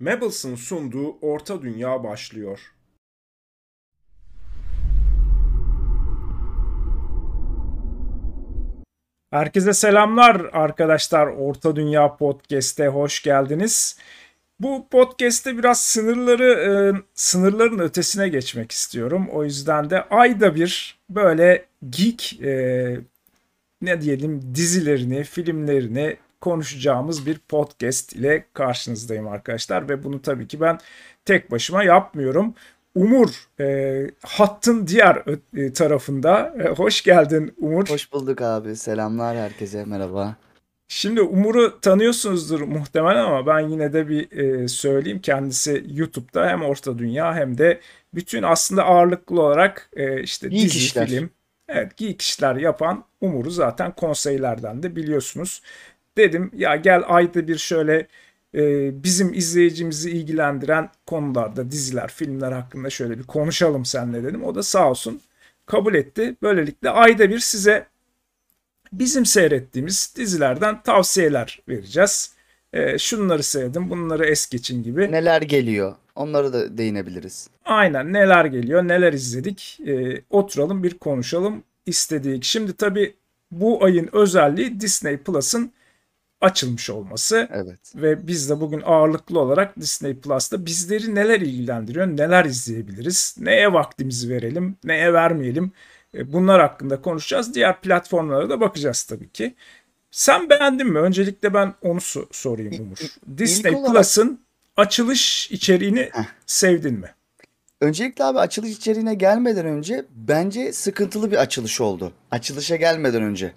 Mabels'ın sunduğu Orta Dünya başlıyor. Herkese selamlar arkadaşlar. Orta Dünya Podcast'e hoş geldiniz. Bu podcast'te biraz sınırları e, sınırların ötesine geçmek istiyorum. O yüzden de ayda bir böyle geek e, ne diyelim dizilerini, filmlerini konuşacağımız bir podcast ile karşınızdayım arkadaşlar ve bunu tabii ki ben tek başıma yapmıyorum. Umur e, hattın diğer e, tarafında. E, hoş geldin Umur. Hoş bulduk abi. Selamlar herkese. Merhaba. Şimdi Umur'u tanıyorsunuzdur muhtemelen ama ben yine de bir e, söyleyeyim. Kendisi YouTube'da hem Orta Dünya hem de bütün aslında ağırlıklı olarak e, işte Geek dizi, işler. film, evet geek işler yapan Umur'u zaten konseylerden de biliyorsunuz. Dedim ya gel ayda bir şöyle e, bizim izleyicimizi ilgilendiren konularda diziler, filmler hakkında şöyle bir konuşalım seninle dedim. O da sağ olsun kabul etti. Böylelikle ayda bir size bizim seyrettiğimiz dizilerden tavsiyeler vereceğiz. E, şunları seyredin, bunları es geçin gibi. Neler geliyor? Onları da değinebiliriz. Aynen neler geliyor, neler izledik. E, oturalım bir konuşalım istedik. Şimdi tabii bu ayın özelliği Disney Plus'ın açılmış olması. Evet. Ve biz de bugün ağırlıklı olarak Disney Plus'ta bizleri neler ilgilendiriyor, neler izleyebiliriz, neye vaktimizi verelim, neye vermeyelim e, bunlar hakkında konuşacağız. Diğer platformlara da bakacağız tabii ki. Sen beğendin mi? Öncelikle ben onu so- sorayım Umur. Disney olarak- Plus'ın açılış içeriğini Heh. sevdin mi? Öncelikle abi açılış içeriğine gelmeden önce bence sıkıntılı bir açılış oldu. Açılışa gelmeden önce.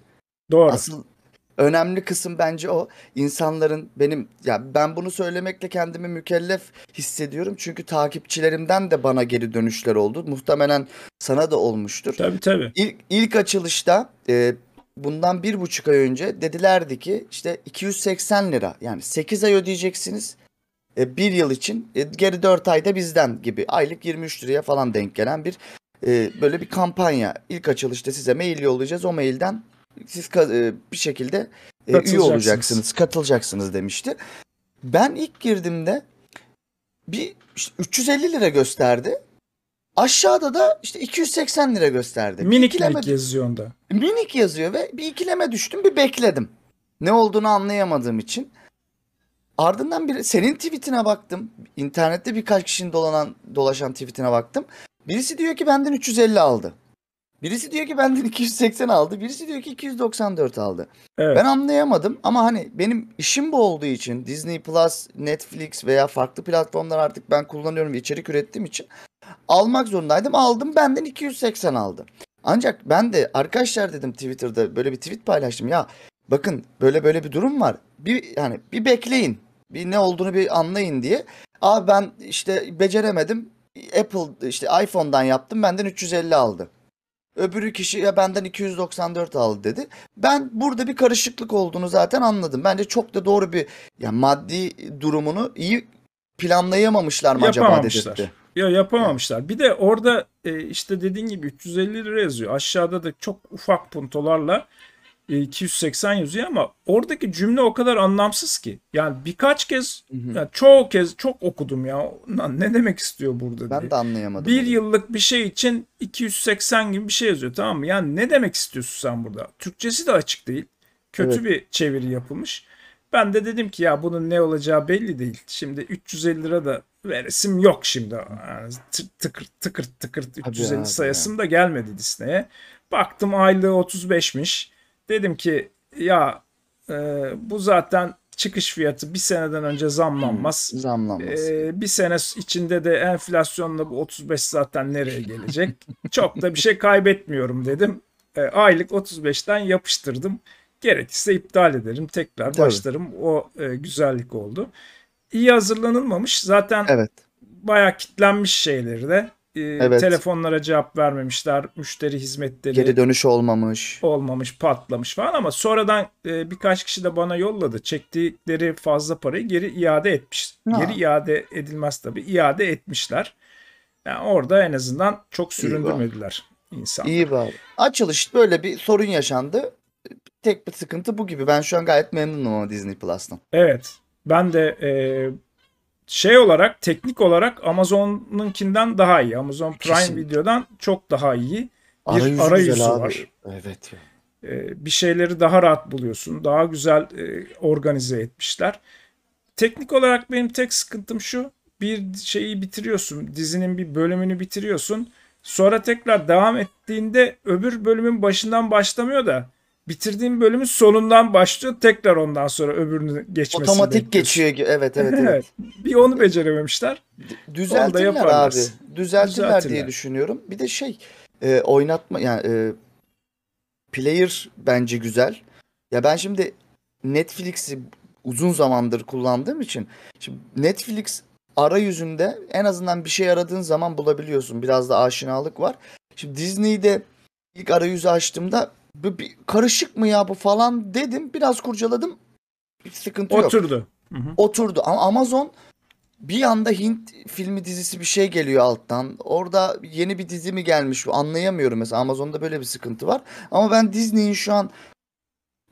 Doğru. Asıl önemli kısım bence o. İnsanların benim ya ben bunu söylemekle kendimi mükellef hissediyorum. Çünkü takipçilerimden de bana geri dönüşler oldu. Muhtemelen sana da olmuştur. Tabii tabii. İlk, ilk açılışta e, bundan bir buçuk ay önce dedilerdi ki işte 280 lira yani 8 ay ödeyeceksiniz e, bir yıl için e, geri 4 ayda bizden gibi aylık 23 liraya falan denk gelen bir e, böyle bir kampanya. İlk açılışta size mail yollayacağız o mailden siz e, bir şekilde e, üye olacaksınız katılacaksınız demişti. Ben ilk girdiğimde bir işte 350 lira gösterdi. Aşağıda da işte 280 lira gösterdi. Bir Minik ikileme- minik yazıyor onda. Minik yazıyor ve bir ikileme düştüm bir bekledim. Ne olduğunu anlayamadığım için. Ardından bir senin tweetine baktım. İnternette birkaç kişinin dolanan dolaşan tweetine baktım. Birisi diyor ki benden 350 aldı. Birisi diyor ki benden 280 aldı. Birisi diyor ki 294 aldı. Evet. Ben anlayamadım ama hani benim işim bu olduğu için Disney Plus, Netflix veya farklı platformlar artık ben kullanıyorum ve içerik ürettiğim için almak zorundaydım. Aldım benden 280 aldı. Ancak ben de arkadaşlar dedim Twitter'da böyle bir tweet paylaştım. Ya bakın böyle böyle bir durum var. Bir yani bir bekleyin. Bir ne olduğunu bir anlayın diye. Abi ben işte beceremedim. Apple işte iPhone'dan yaptım. Benden 350 aldı. Öbürü kişi ya benden 294 aldı dedi. Ben burada bir karışıklık olduğunu zaten anladım. Bence çok da doğru bir ya maddi durumunu iyi planlayamamışlar mı acaba dedirtti. Ya yapamamışlar. Bir de orada e, işte dediğin gibi 350 lira yazıyor. Aşağıda da çok ufak puntolarla 280 yazıyor ama oradaki cümle o kadar anlamsız ki. Yani birkaç kez, Hı hı. yani çoğu kez çok okudum ya. Lan ne demek istiyor burada Ben diye. de anlayamadım. Bir yıllık bir şey için 280 gibi bir şey yazıyor tamam mı? Yani ne demek istiyorsun sen burada? Türkçesi de açık değil. Kötü Evet. bir çeviri yapılmış. Ben de dedim ki ya bunun ne olacağı belli değil. Şimdi 350 lira da veresim yok şimdi. Yani tı- tıkır tıkır tıkır 350 abi sayısım da gelmedi Disney'e. Baktım aylığı 35'miş. Dedim ki ya e, bu zaten çıkış fiyatı bir seneden önce zamlanmaz. Zamlanmaz. Ee, bir sene içinde de enflasyonla bu 35 zaten nereye gelecek? Çok da bir şey kaybetmiyorum dedim. Ee, aylık 35'ten yapıştırdım. Gerekirse iptal ederim. Tekrar Tabii. başlarım. O e, güzellik oldu. İyi hazırlanılmamış. Zaten Evet. bayağı kitlenmiş şeyleri de. Ee, Evet. Telefonlara cevap vermemişler. Müşteri hizmetleri Geri dönüş olmamış. olmamış, patlamış falan ama sonradan e, birkaç kişi de bana yolladı. Çektikleri fazla parayı geri iade etmiş. Ha. Geri iade edilmez tabii. iade etmişler. Yani orada en azından çok süründürmediler insan. İyi bari. Açılış böyle bir sorun yaşandı. Tek bir sıkıntı bu gibi. Ben şu an gayet memnunum ama Disney Plus'tan. Evet. Ben de e, şey olarak teknik olarak Amazon'unkinden daha iyi. Amazon Prime Kesinlikle. Video'dan çok daha iyi. Bir Arayüzü arayüzü abi. var. Evet. Ee, bir şeyleri daha rahat buluyorsun. Daha güzel e, organize etmişler. Teknik olarak benim tek sıkıntım şu. Bir şeyi bitiriyorsun. Dizinin bir bölümünü bitiriyorsun. Sonra tekrar devam ettiğinde öbür bölümün başından başlamıyor da bitirdiğin bölümün sonundan başlıyor. Tekrar ondan sonra öbürünü geçmesini Otomatik bekliyorsun. geçiyor. Evet evet evet. Evet. Bir onu becerememişler. Düzeltirler abi. Düzeltirler diye Düzeltirler. düşünüyorum. Bir de şey e, oynatma yani e, player bence güzel. Ya ben şimdi Netflix'i uzun zamandır kullandığım için şimdi Netflix arayüzünde en azından bir şey aradığın zaman bulabiliyorsun. Biraz da aşinalık var. Şimdi Disney'de ilk arayüzü açtığımda bu bir karışık mı ya bu falan dedim. Biraz kurcaladım. Bir sıkıntı yok Oturdu. Hı hı. oturdu. Ama Amazon bir anda Hint filmi dizisi bir şey geliyor alttan. Orada yeni bir dizi mi gelmiş anlayamıyorum mesela. Amazon'da böyle bir sıkıntı var. Ama ben Disney'in şu an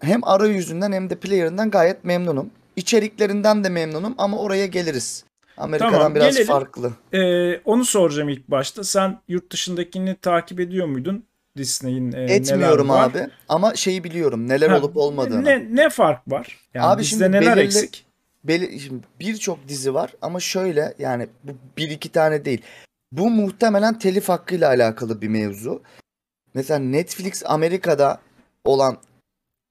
hem arayüzünden hem de player'ından gayet memnunum. İçeriklerinden de memnunum ama oraya geliriz. Amerika'dan Tamam, biraz gelelim. farklı. Ee, onu soracağım ilk başta. Sen yurt dışındakini takip ediyor muydun? Disney'in e, neler Etmiyorum var? abi ama şeyi biliyorum neler Ha, olup olmadığını. Ne, ne fark var? Yani Abi şimdi neler belirli- eksik? Beli- şimdi birçok dizi var ama şöyle yani bu bir iki tane değil. Bu muhtemelen telif hakkıyla alakalı bir mevzu. Mesela Netflix Amerika'da olan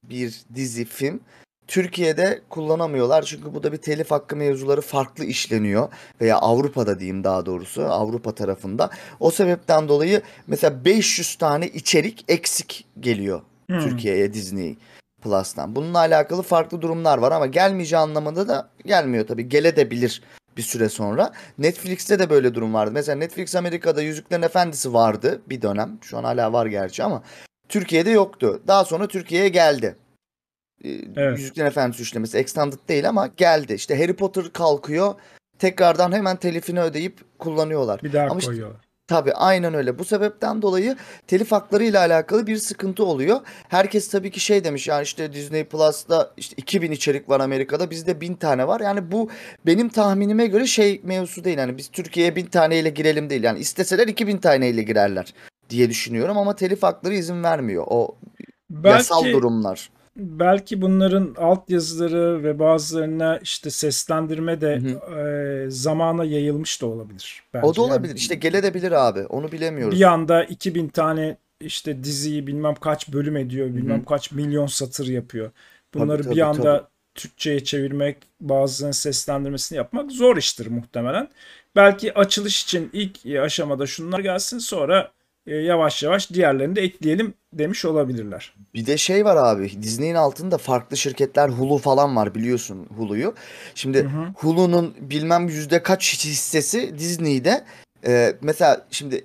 bir dizi film Türkiye'de kullanamıyorlar çünkü bu da bir telif hakkı mevzuları farklı işleniyor veya Avrupa'da diyeyim daha doğrusu Avrupa tarafında. O sebepten dolayı mesela 500 tane içerik eksik geliyor Hmm. Türkiye'ye Disney Plus'tan. Bununla alakalı farklı durumlar var ama gelmeyeceği anlamında da gelmiyor tabii. Geledebilir bir süre sonra. Netflix'te de böyle durum vardı. Mesela Netflix Amerika'da Yüzüklerin Efendisi vardı bir dönem. Şu an hala var gerçi ama Türkiye'de yoktu. Daha sonra Türkiye'ye geldi. Ee, Evet. Yüzüklerin Efendisi üçlemesi extended değil ama geldi. İşte Harry Potter kalkıyor. Tekrardan hemen telifini ödeyip kullanıyorlar. Bir daha Ama işte- koyuyorlar. Tabii aynen öyle. Bu sebepten dolayı telif hakları ile alakalı bir sıkıntı oluyor. Herkes tabii ki şey demiş yani işte Disney Plus'ta işte 2000 içerik var Amerika'da bizde 1000 tane var. Yani bu benim tahminime göre şey mevzusu değil. Yani biz Türkiye'ye 1000 taneyle girelim değil. Yani isteseler 2000 taneyle girerler diye düşünüyorum ama telif hakları izin vermiyor. O yasal Belki durumlar. Belki bunların altyazıları ve bazılarına işte seslendirme de e, zamana yayılmış da olabilir. Bence. O da Yani olabilir. İşte gelebilir abi. Onu bilemiyoruz. bir anda 2000 tane işte diziyi bilmem kaç bölüm ediyor, bilmem Hı hı. kaç milyon satır yapıyor. Bunları tabii, bir anda tabii. Türkçe'ye çevirmek, bazılarının seslendirmesini yapmak zor iştir muhtemelen. Belki açılış için ilk aşamada şunlar gelsin sonra e, yavaş yavaş diğerlerini de ekleyelim demiş olabilirler. Bir de şey var abi Disney'in altında farklı şirketler Hulu falan var biliyorsun Hulu'yu. Şimdi. Hulu'nun bilmem yüzde kaç hissesi Disney'de. Ee, mesela şimdi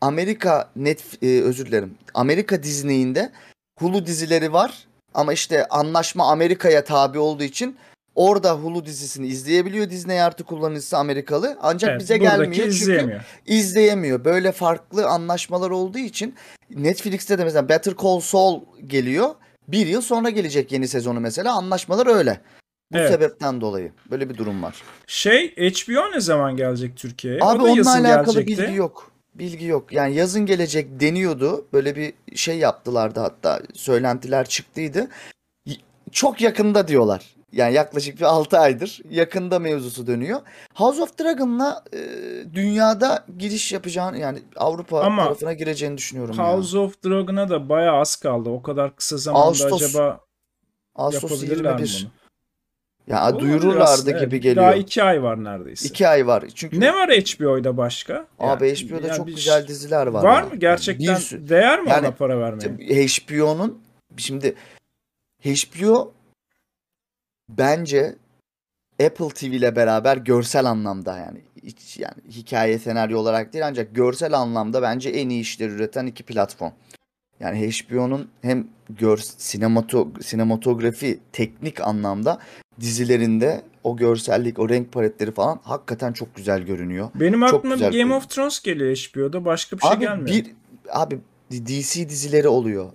Amerika net e, özür dilerim. Amerika Disney'inde Hulu dizileri var ama işte anlaşma Amerika'ya tabi olduğu için orada Hulu dizisini izleyebiliyor Disney artı kullanıcısı Amerikalı. Ancak Evet, bize gelmiyor çünkü izleyemiyor. izleyemiyor. Böyle farklı anlaşmalar olduğu için Netflix'te de mesela Better Call Saul geliyor. Bir yıl sonra gelecek yeni sezonu mesela. Anlaşmalar öyle. Bu Evet. sebepten dolayı. Böyle bir durum var. Şey HBO ne zaman gelecek Türkiye'ye? Abi o da onunla alakalı gelecekti. bilgi yok. Bilgi yok. Yani yazın gelecek deniyordu. Böyle bir şey yaptılardı hatta. Söylentiler çıktıydı. Çok yakında diyorlar. Yani yaklaşık bir 6 aydır yakında mevzusu dönüyor. House of Dragon'la e, dünyada giriş yapacağını yani Avrupa Ama tarafına gireceğini düşünüyorum. House of Dragon'a da bayağı az kaldı. O kadar kısa zamanda Ağustos acaba Ağustos yapabilirler mi 21. bunu? Ya Olabilir duyururlardı aslında, gibi evet. geliyor. Daha iki ay var neredeyse. 2 ay var. Çünkü Ne var HBO'da başka? abi Yani- HBO'da yani çok bir- güzel diziler var. Var mı gerçekten? Bir sürü. Değer mi Yani- ona para vermeye? HBO'nun şimdi HBO bence Apple TV ile beraber görsel anlamda yani hiç yani hikaye senaryo olarak değil ancak görsel anlamda bence en iyi işleri üreten iki platform. Yani HBO'nun hem gör sinemato sinematografi teknik anlamda dizilerinde o görsellik, o renk paletleri falan hakikaten çok güzel görünüyor. Benim çok aklıma Game of Thrones geliyor HBO'da. Başka bir şey Abi gelmiyor. bir abi DC dizileri oluyor.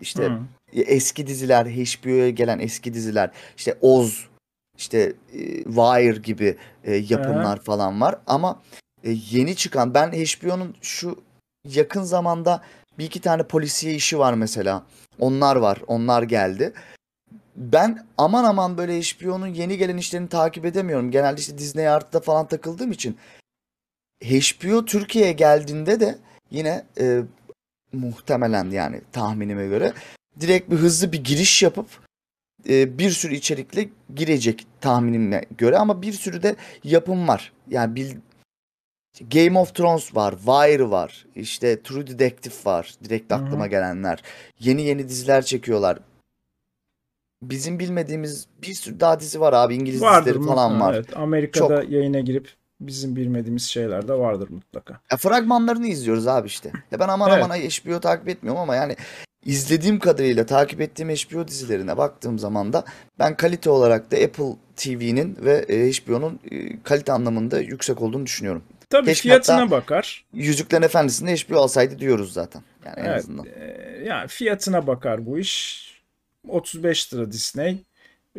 İşte Hı. Eski diziler, HBO'ya gelen eski diziler, işte Oz, işte e, Wire gibi e, yapımlar falan var ama e, yeni çıkan ben HBO'nun şu yakın zamanda bir iki tane polisiye işi var mesela. Onlar var. Onlar geldi. Ben aman aman böyle HBO'nun yeni gelen işlerini takip edemiyorum. Genelde işte Disney Art'ta falan takıldığım için. HBO Türkiye'ye geldiğinde de yine e, muhtemelen yani tahminime göre direkt bir hızlı bir giriş yapıp e, bir sürü içerikle girecek tahminime göre ama bir sürü de yapım var. Yani bil, Game of Thrones var, Wire var, işte True Detective var, direkt aklıma gelenler. Yeni yeni diziler çekiyorlar. Bizim bilmediğimiz bir sürü daha dizi var abi. İngiliz Vardır dizileri falan mutlaka, var. Evet, Amerika'da yayına girip bizim bilmediğimiz şeyler de vardır mutlaka. Ya fragmanlarını izliyoruz abi işte. Ya ben aman Evet. aman HBO takip etmiyorum ama yani izlediğim kadarıyla takip ettiğim HBO dizilerine baktığım zaman da ben kalite olarak da Apple TV'nin ve e, HBO'nun e, kalite anlamında yüksek olduğunu düşünüyorum. Tabii Keşke fiyatına bakar. Yüzüklerin Efendisi'nde HBO alsaydı diyoruz zaten. Yani en Evet, azından. e, yani fiyatına bakar bu iş. 35 lira Disney.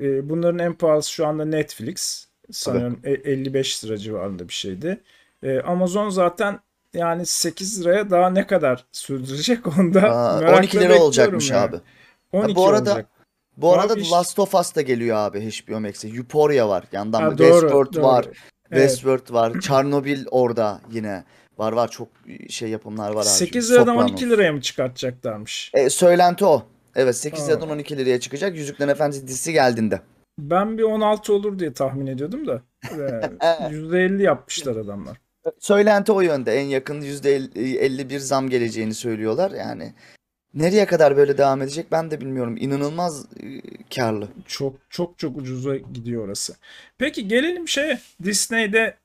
E, bunların en pahalısı şu anda Netflix. Sanıyorum e- 55 lira civarında bir şeydi. E, Amazon zaten yani 8 liraya daha ne kadar sürdürecek onu da Aa, merakla 12 lira olacakmış yani. abi. 12 bu arada olacak. Bu arada Abi The Last of Us da geliyor abi HBO Max'e. Euphoria var. Yandan Ha, doğru, Westworld doğru. var. Evet. Westworld var. Chernobyl orada yine. Var var çok şey yapımlar var abi. 8 liradan Sopranos. 12 liraya mı çıkartacaklarmış? E, söylenti o. Evet 8 Aa. liradan 12 liraya çıkacak. Yüzüklerin Efendisi dizisi geldiğinde. Ben bir 16 olur diye tahmin ediyordum da. E, %50 yapmışlar adamlar. Söylenti o yönde. En yakın %51 zam geleceğini söylüyorlar. Yani nereye kadar böyle devam edecek ben de bilmiyorum. İnanılmaz e, karlı. Çok çok çok ucuza gidiyor orası. Peki gelelim şeye. Disney'de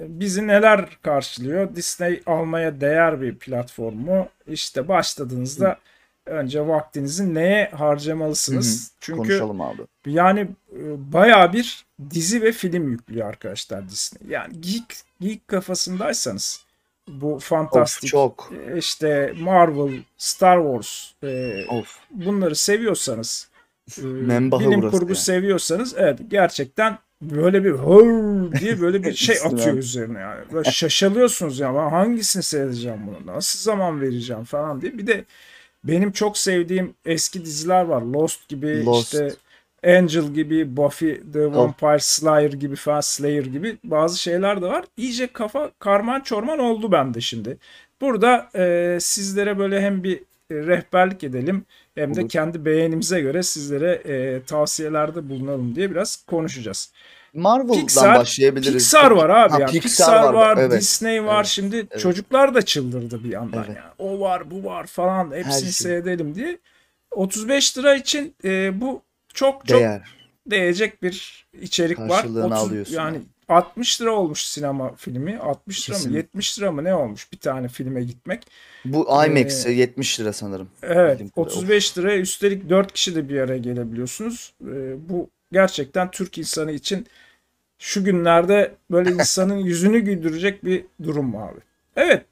bizi neler karşılıyor? Disney almaya değer bir platform mu? İşte başladığınızda önce vaktinizi neye harcamalısınız? Çünkü Konuşalım abi. yani e, bayağı bir dizi ve film yüklüyor arkadaşlar Disney. Yani geek geek kafasındaysanız bu Of fantastik çok. e, işte Marvel, Star Wars e, Of. bunları seviyorsanız e, bilim kurgu yani. seviyorsanız evet gerçekten böyle bir hır diye böyle bir şey atıyor üzerine yani. Böyle şaşalıyorsunuz ya ben hangisini seyredeceğim bunu nasıl zaman vereceğim falan diye. Bir de benim çok sevdiğim eski diziler var. Lost gibi Lost. işte Angel gibi, Buffy the Vampire Slayer gibi falan Slayer gibi bazı şeyler de var. İyice kafa karman çorman oldu bende şimdi. Burada e, sizlere böyle hem bir e, rehberlik edelim hem de kendi beğenimize göre sizlere e, tavsiyelerde bulunalım diye biraz konuşacağız. Marvel'dan Pixar, başlayabiliriz. Pixar var abi Ha, ya. Pixar Pixar, var, var, evet. Disney var. Evet, Şimdi evet. çocuklar da çıldırdı bir yandan Evet. ya. O var, bu var falan hepsini şey. seyredelim diye. 35 lira için e, bu çok çok Değer. değecek bir içerik var. Karşılığını alıyorsun yani abi. 60 lira olmuş sinema filmi. 60 lira mı? Kesinlikle. 70 lira mı ne olmuş bir tane filme gitmek. Bu IMAX 70 lira sanırım. Evet Bildiğim kadarıyla. 35 liraya üstelik 4 kişi de bir araya gelebiliyorsunuz. Ee, bu gerçekten Türk insanı için şu günlerde böyle insanın yüzünü güldürecek bir durum abi. Evet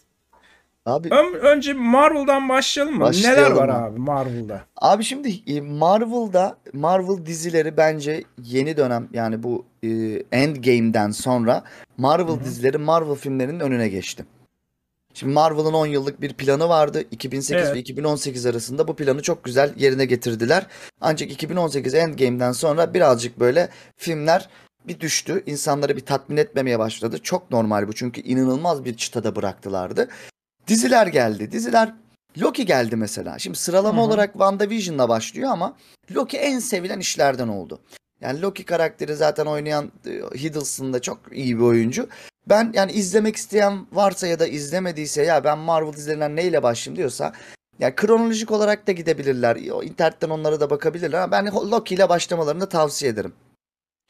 Abi ön- önce Marvel'dan başlayalım mı? Neler Başlayalım var abi. Marvel'da? Abi şimdi e, Marvel'da Marvel dizileri bence yeni dönem yani bu e, Endgame'den sonra Marvel Hı hı. dizileri Marvel filmlerinin önüne geçti. Şimdi Marvel'ın 10 yıllık bir planı vardı. 2008 Evet. ve 2018 arasında bu planı çok güzel yerine getirdiler. Ancak 2018 Endgame'den sonra birazcık böyle filmler bir düştü. İnsanları bir tatmin etmemeye başladı. Çok normal bu çünkü inanılmaz bir çıtada bıraktılardı. Diziler geldi. Diziler Loki geldi mesela. Şimdi sıralama Hı hı. olarak WandaVision'la başlıyor ama Loki en sevilen işlerden oldu. Yani Loki karakteri zaten oynayan e, Hiddleston da çok iyi bir oyuncu. Ben yani izlemek isteyen varsa ya da izlemediyse ya ben Marvel dizilerinden neyle başlayayım diyorsa ya kronolojik olarak da gidebilirler. O internetten onlara da bakabilirler ama ben Loki ile başlamalarını da tavsiye ederim.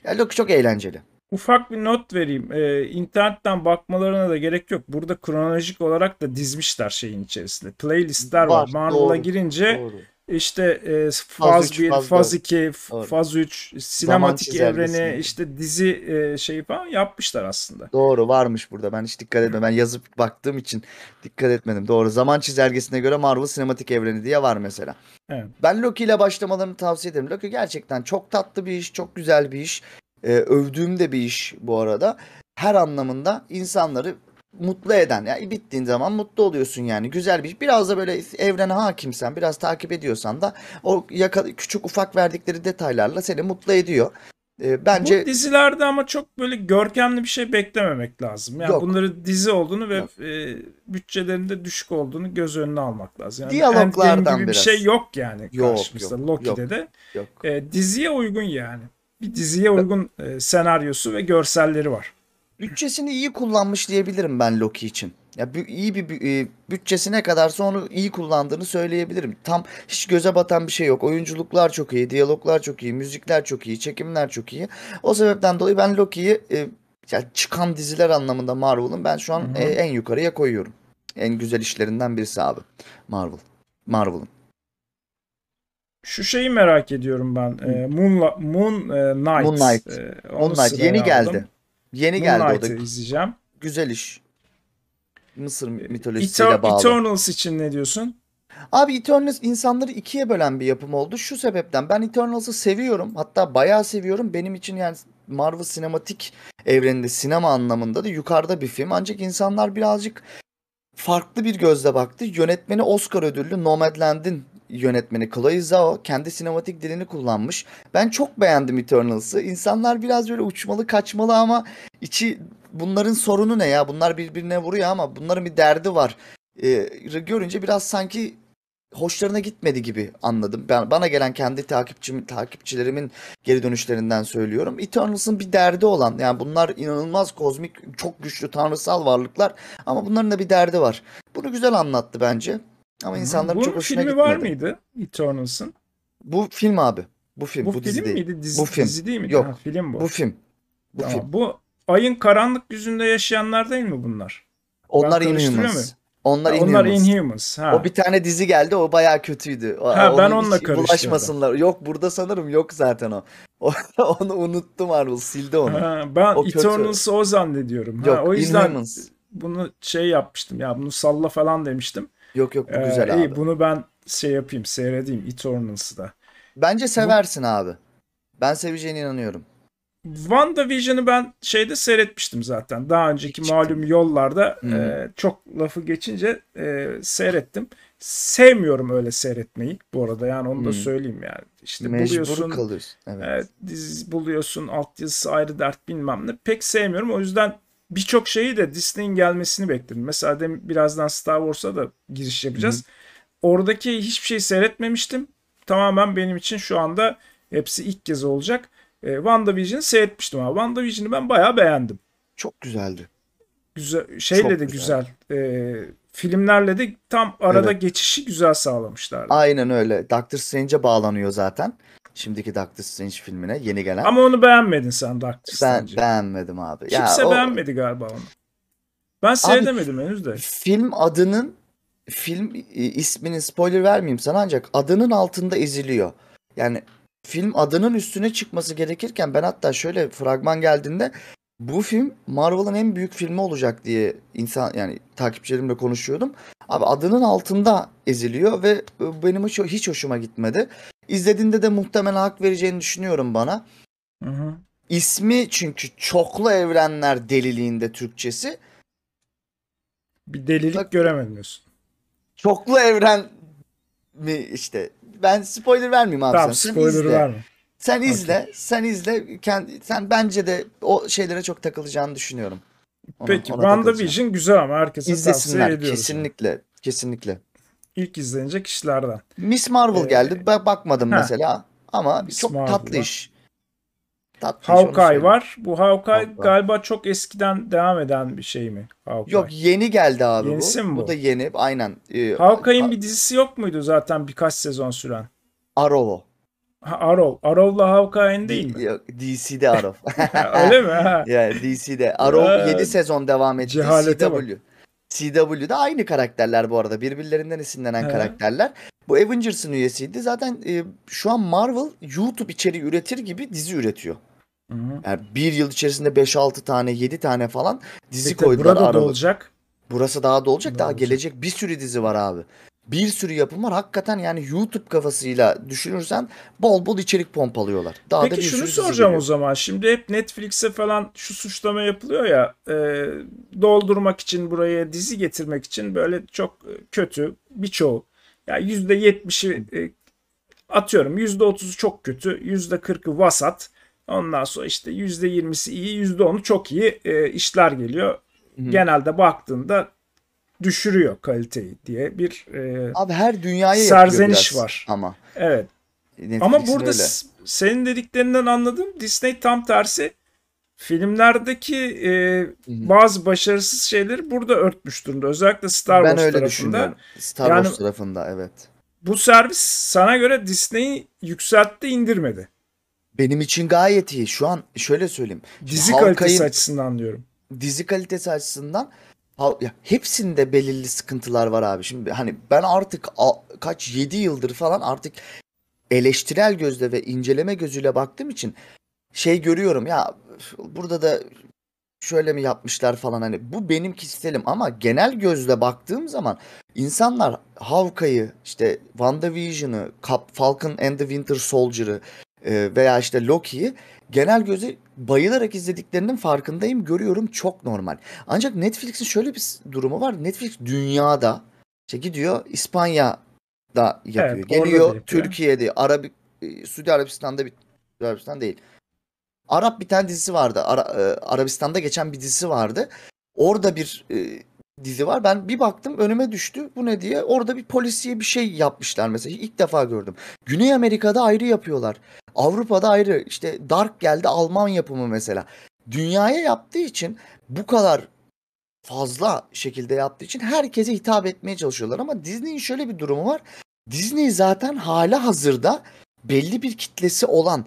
Ya Loki çok eğlenceli. Ufak bir not vereyim. Ee, internetten bakmalarına da gerek yok. Burada kronolojik olarak da dizmişler şeyin içerisinde. Playlistler var. Var, Marvel'a girince Doğru. İşte e, faz üç, 1, faz faz dört. 2, f- Doğru. faz 3, sinematik evreni, işte dizi e, şeyi falan yapmışlar aslında. Doğru varmış burada. Ben hiç dikkat etmedim. Ben yazıp baktığım için dikkat etmedim. Doğru. Zaman çizelgesine göre Marvel sinematik evreni diye var mesela. Evet. Ben Loki ile başlamalarını tavsiye ederim. Loki gerçekten çok tatlı bir iş, çok güzel bir iş. e, övdüğüm de bir iş bu arada. Her anlamında insanları mutlu eden. Yani bittiğin zaman mutlu oluyorsun yani. Güzel bir. Biraz da böyle evrene hakimsen, biraz takip ediyorsan da o yaka, küçük ufak verdikleri detaylarla seni mutlu ediyor. E, bence Bu dizilerde ama çok böyle görkemli bir şey beklememek lazım. Yani Yok. bunları dizi olduğunu ve Yok. e, bütçelerinde düşük olduğunu göz önüne almak lazım. Yani Diyaloglardan Endgame gibi biraz. bir şey yok yani Yok, karşımızda yok, Loki'de yok. de. yok. E, diziye uygun yani. Bir diziye uygun e, senaryosu ve görselleri var. Bütçesini iyi kullanmış diyebilirim ben Loki için. Ya iyi bir e, bütçesi ne kadarsa onu iyi kullandığını söyleyebilirim. Tam hiç göze batan bir şey yok. Oyunculuklar çok iyi, diyaloglar çok iyi, müzikler çok iyi, çekimler çok iyi. O sebepten dolayı ben Loki'yi e, ya çıkan diziler anlamında Marvel'ın ben şu an e, en yukarıya koyuyorum. En güzel işlerinden birisi abi. Marvel. Marvel'ın. Şu şeyi merak ediyorum ben. E, Moonla- Moon e, Knight. Moon Knight. E, Moon Knight yeni aldım. geldi. Yeni geldi o da. İzleyeceğim. Güzel iş. Mısır mitolojisiyle Eter- bağlı. Eternals için ne diyorsun? Abi Eternals insanları ikiye bölen bir yapım oldu. Şu sebepten ben Eternals'ı seviyorum. Hatta bayağı seviyorum. Benim için yani Marvel sinematik evreninde sinema anlamında da yukarıda bir film. Ancak insanlar birazcık farklı bir gözle baktı. Yönetmeni Oscar ödüllü Nomadland'in yönetmeni Chloe Zhao kendi sinematik dilini kullanmış. Ben çok beğendim Eternals'ı. İnsanlar biraz böyle uçmalı kaçmalı ama içi bunların sorunu ne ya? Bunlar birbirine vuruyor ama bunların bir derdi var. Ee, görünce biraz sanki hoşlarına gitmedi gibi anladım. Ben bana gelen kendi takipçim takipçilerimin geri dönüşlerinden söylüyorum. Eternals'ın bir derdi olan yani bunlar inanılmaz kozmik çok güçlü tanrısal varlıklar ama bunların da bir derdi var. Bunu güzel anlattı bence. Ama insanların Bunun çok hoşuna filmi gitmedi. var mıydı Eternals'ın? Bu film abi. Bu film. Bu, Bu, dizi film değil. miydi? Dizi, Bu film. dizi değil miydi? Yok. Ha, film bu. Bu film. Bu Tamam. film. Bu ayın karanlık yüzünde yaşayanlar değil mi bunlar? Onlar Inhumans. Onlar Ha, onlar Inhumans. Inhumans. Ha. O bir tane dizi geldi o bayağı kötüydü. O- Ha, ben onun onunla karıştırdım. Bulaşmasınlar. Yok burada sanırım yok zaten o. Onu unuttum Marvel sildi onu. Ha, ben O. Eternals'ı o zannediyorum. Ha, Yok o yüzden Inhumans. bunu şey yapmıştım ya bunu salla falan demiştim. Yok yok bu Ee, güzel iyi, abi. bunu ben şey yapayım seyredeyim Eternals'ı da. Bence seversin abi. Ben seveceğine inanıyorum. WandaVision'ı ben şeyde seyretmiştim zaten. Daha önceki Çıktı. malum yollarda e, çok lafı geçince e, seyrettim. Sevmiyorum öyle seyretmeyi bu arada yani onu da söyleyeyim yani. İşte Mecbur buluyorsun kalıyorsun. Evet. Evet, dizi buluyorsun, altyazısı ayrı dert bilmem ne. Pek sevmiyorum. O yüzden birçok şeyi de Disney'in gelmesini bekledim. Mesela demin birazdan Star Wars'a da giriş yapacağız. Oradaki hiçbir şey seyretmemiştim. Tamamen benim için şu anda hepsi ilk kez olacak. E, WandaVision'ı seyretmiştim ama WandaVision'ı ben bayağı beğendim. Çok güzeldi. Güzel, şeyle Çok de güzel. güzel. e, filmlerle de tam arada Evet. geçişi güzel sağlamışlardı. Aynen öyle. Doctor Strange'e bağlanıyor zaten. Şimdiki Doctor Strange filmine yeni gelen. Ama onu beğenmedin sen Doctor ben Strange'i. beğenmedim abi. Kimse o beğenmedi galiba onu. Ben seyredemedim henüz de. Film adının film e, isminin spoiler vermeyeyim sana ancak adının altında eziliyor. Yani film adının üstüne çıkması gerekirken ben hatta şöyle fragman geldiğinde bu film Marvel'ın en büyük filmi olacak diye insan yani takipçilerimle konuşuyordum. Abi adının altında eziliyor ve e, benim hiç, hiç hoşuma gitmedi. İzlediğinde de muhtemelen hak vereceğini düşünüyorum bana. Hı hı. İsmi çünkü çoklu evrenler deliliğinde Türkçesi. Bir delilik Bak- göremedim diyorsun. Çoklu evren mi işte. Ben spoiler vermeyeyim abi Tamam. Sen spoiler'ı izle. verme. Sen izle. Sen izle. Kendi, sen bence de o şeylere çok takılacağını düşünüyorum. Ona- Peki ona. WandaVision güzel ama herkese tavsiye İzlesinler. ediyoruz. Kesinlikle. Kesinlikle. İlk izlenecek işlerden. Miss Marvel Ee, geldi. Ben bakmadım ha. mesela. Ama Miss çok Marvel tatlı var. iş. Tatlı Hawkeye var. Bu Hawkeye Hawkeye. galiba çok eskiden devam eden bir şey mi? Hawkeye. Yok yeni geldi abi Yenisi bu. mi bu? Bu da yeni. Aynen. Ee, Hawkeye'in bir dizisi yok muydu zaten birkaç sezon süren? Arrow. Ha, Arrow. Arrow'la Hawkeye'in değil mi? Yok, DC'de Arrow. Öyle mi? Ha. Ya DC'de. Arrow Ee, 7 sezon devam etti. cehalete bak. CW. CW'de aynı karakterler bu arada. Birbirlerinden esinlenen He. karakterler. Bu Avengers'ın üyesiydi. Zaten e, şu an Marvel YouTube içeriği üretir gibi dizi üretiyor. Hı hı. Yani bir yıl içerisinde 5-6 tane 7 tane falan dizi Peki, koydular burada da olacak. Burası daha da olacak. Daha Daha olacak. gelecek bir sürü dizi var abi. Bir sürü yapım var. Hakikaten yani YouTube kafasıyla düşünürsen bol bol içerik pompalıyorlar. Daha da Peki bir şunu soracağım o zaman. Şimdi hep Netflix'e falan şu suçlama yapılıyor ya e, doldurmak için buraya dizi getirmek için böyle çok kötü birçoğu. Ya yüzde yetmişi e, atıyorum yüzde otuzu çok kötü yüzde kırkı vasat. Ondan sonra işte yüzde yirmisi iyi yüzde onu çok iyi e, işler geliyor. Genelde baktığında düşürüyor kaliteyi diye bir e, Abi her dünyaya yapıyor Serzeniş biraz var. Ama. evet Netflix'in ama burada öyle. senin dediklerinden anladım. Disney tam tersi filmlerdeki e, bazı başarısız şeyleri burada örtmüş durumda. Özellikle Star ben Wars öyle tarafında. düşünüyorum. Star Yani- Wars tarafında evet. Bu servis sana göre Disney'i yükseltti indirmedi. Benim için gayet iyi. Şu an şöyle söyleyeyim. Dizi Hawkeye'in- kalitesi açısından diyorum. dizi kalitesi açısından ya hepsinde belirli sıkıntılar var abi. Şimdi hani ben artık a- kaç 7 yıldır falan artık eleştirel gözle ve inceleme gözüyle baktığım için şey görüyorum ya burada da şöyle mi yapmışlar falan hani bu benim kişiselim ama genel gözle baktığım zaman insanlar Hawkeye'yi işte WandaVision'ı, Falcon and the Winter Soldier'ı e, veya işte Loki'yi genel göze bayılarak izlediklerinin farkındayım. Görüyorum çok normal. Ancak Netflix'in şöyle bir durumu var. Netflix dünyada işte gidiyor İspanya'da yapıyor. Evet, Geliyor. Türkiye'de, Arabik, e, Suudi Arabistan'da bir Suudi Arabistan değil. Arap bir tane dizisi vardı. Ara- e, Arabistan'da geçen bir dizisi vardı. Orada bir e, dizi var. Ben bir baktım önüme düştü. Bu ne diye. Orada bir polisiye bir şey yapmışlar mesela. İlk defa gördüm. Güney Amerika'da ayrı yapıyorlar. Avrupa'da ayrı. İşte Dark geldi Alman yapımı mesela. Dünyaya yaptığı için bu kadar fazla şekilde yaptığı için herkese hitap etmeye çalışıyorlar. Ama Disney'in şöyle bir durumu var. Disney zaten hala hazırda belli bir kitlesi olan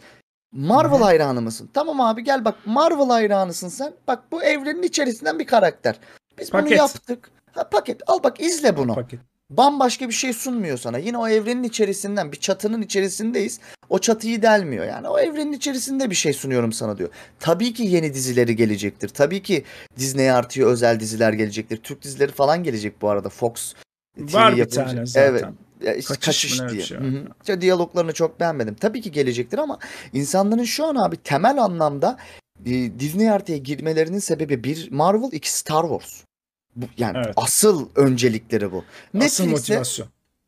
Marvel hayranı mısın? Tamam abi gel bak Marvel hayranısın sen. Bak bu evrenin içerisinden bir karakter. Biz bunu Paket. yaptık. Ha, paket al bak izle bunu. Paket. Bambaşka bir şey sunmuyor sana. Yine o evrenin içerisinden bir çatının içerisindeyiz. O çatıyı delmiyor. Yani o evrenin içerisinde bir şey sunuyorum sana diyor. Tabii ki yeni dizileri gelecektir. Tabii ki Disney artıya özel diziler gelecektir. Türk dizileri falan gelecek bu arada. Fox TV Var bir yapımcı- tane zaten. Evet. Ya işte Kaçış kaçış, diye. şey Hı var. hı. İşte diyaloglarını çok beğenmedim. Tabii ki gelecektir ama insanların şu an abi temel anlamda e, Disney artıya girmelerinin sebebi bir Marvel, iki Star Wars. Bu, yani Evet. asıl öncelikleri bu. Asıl Netflix'te motivasyon.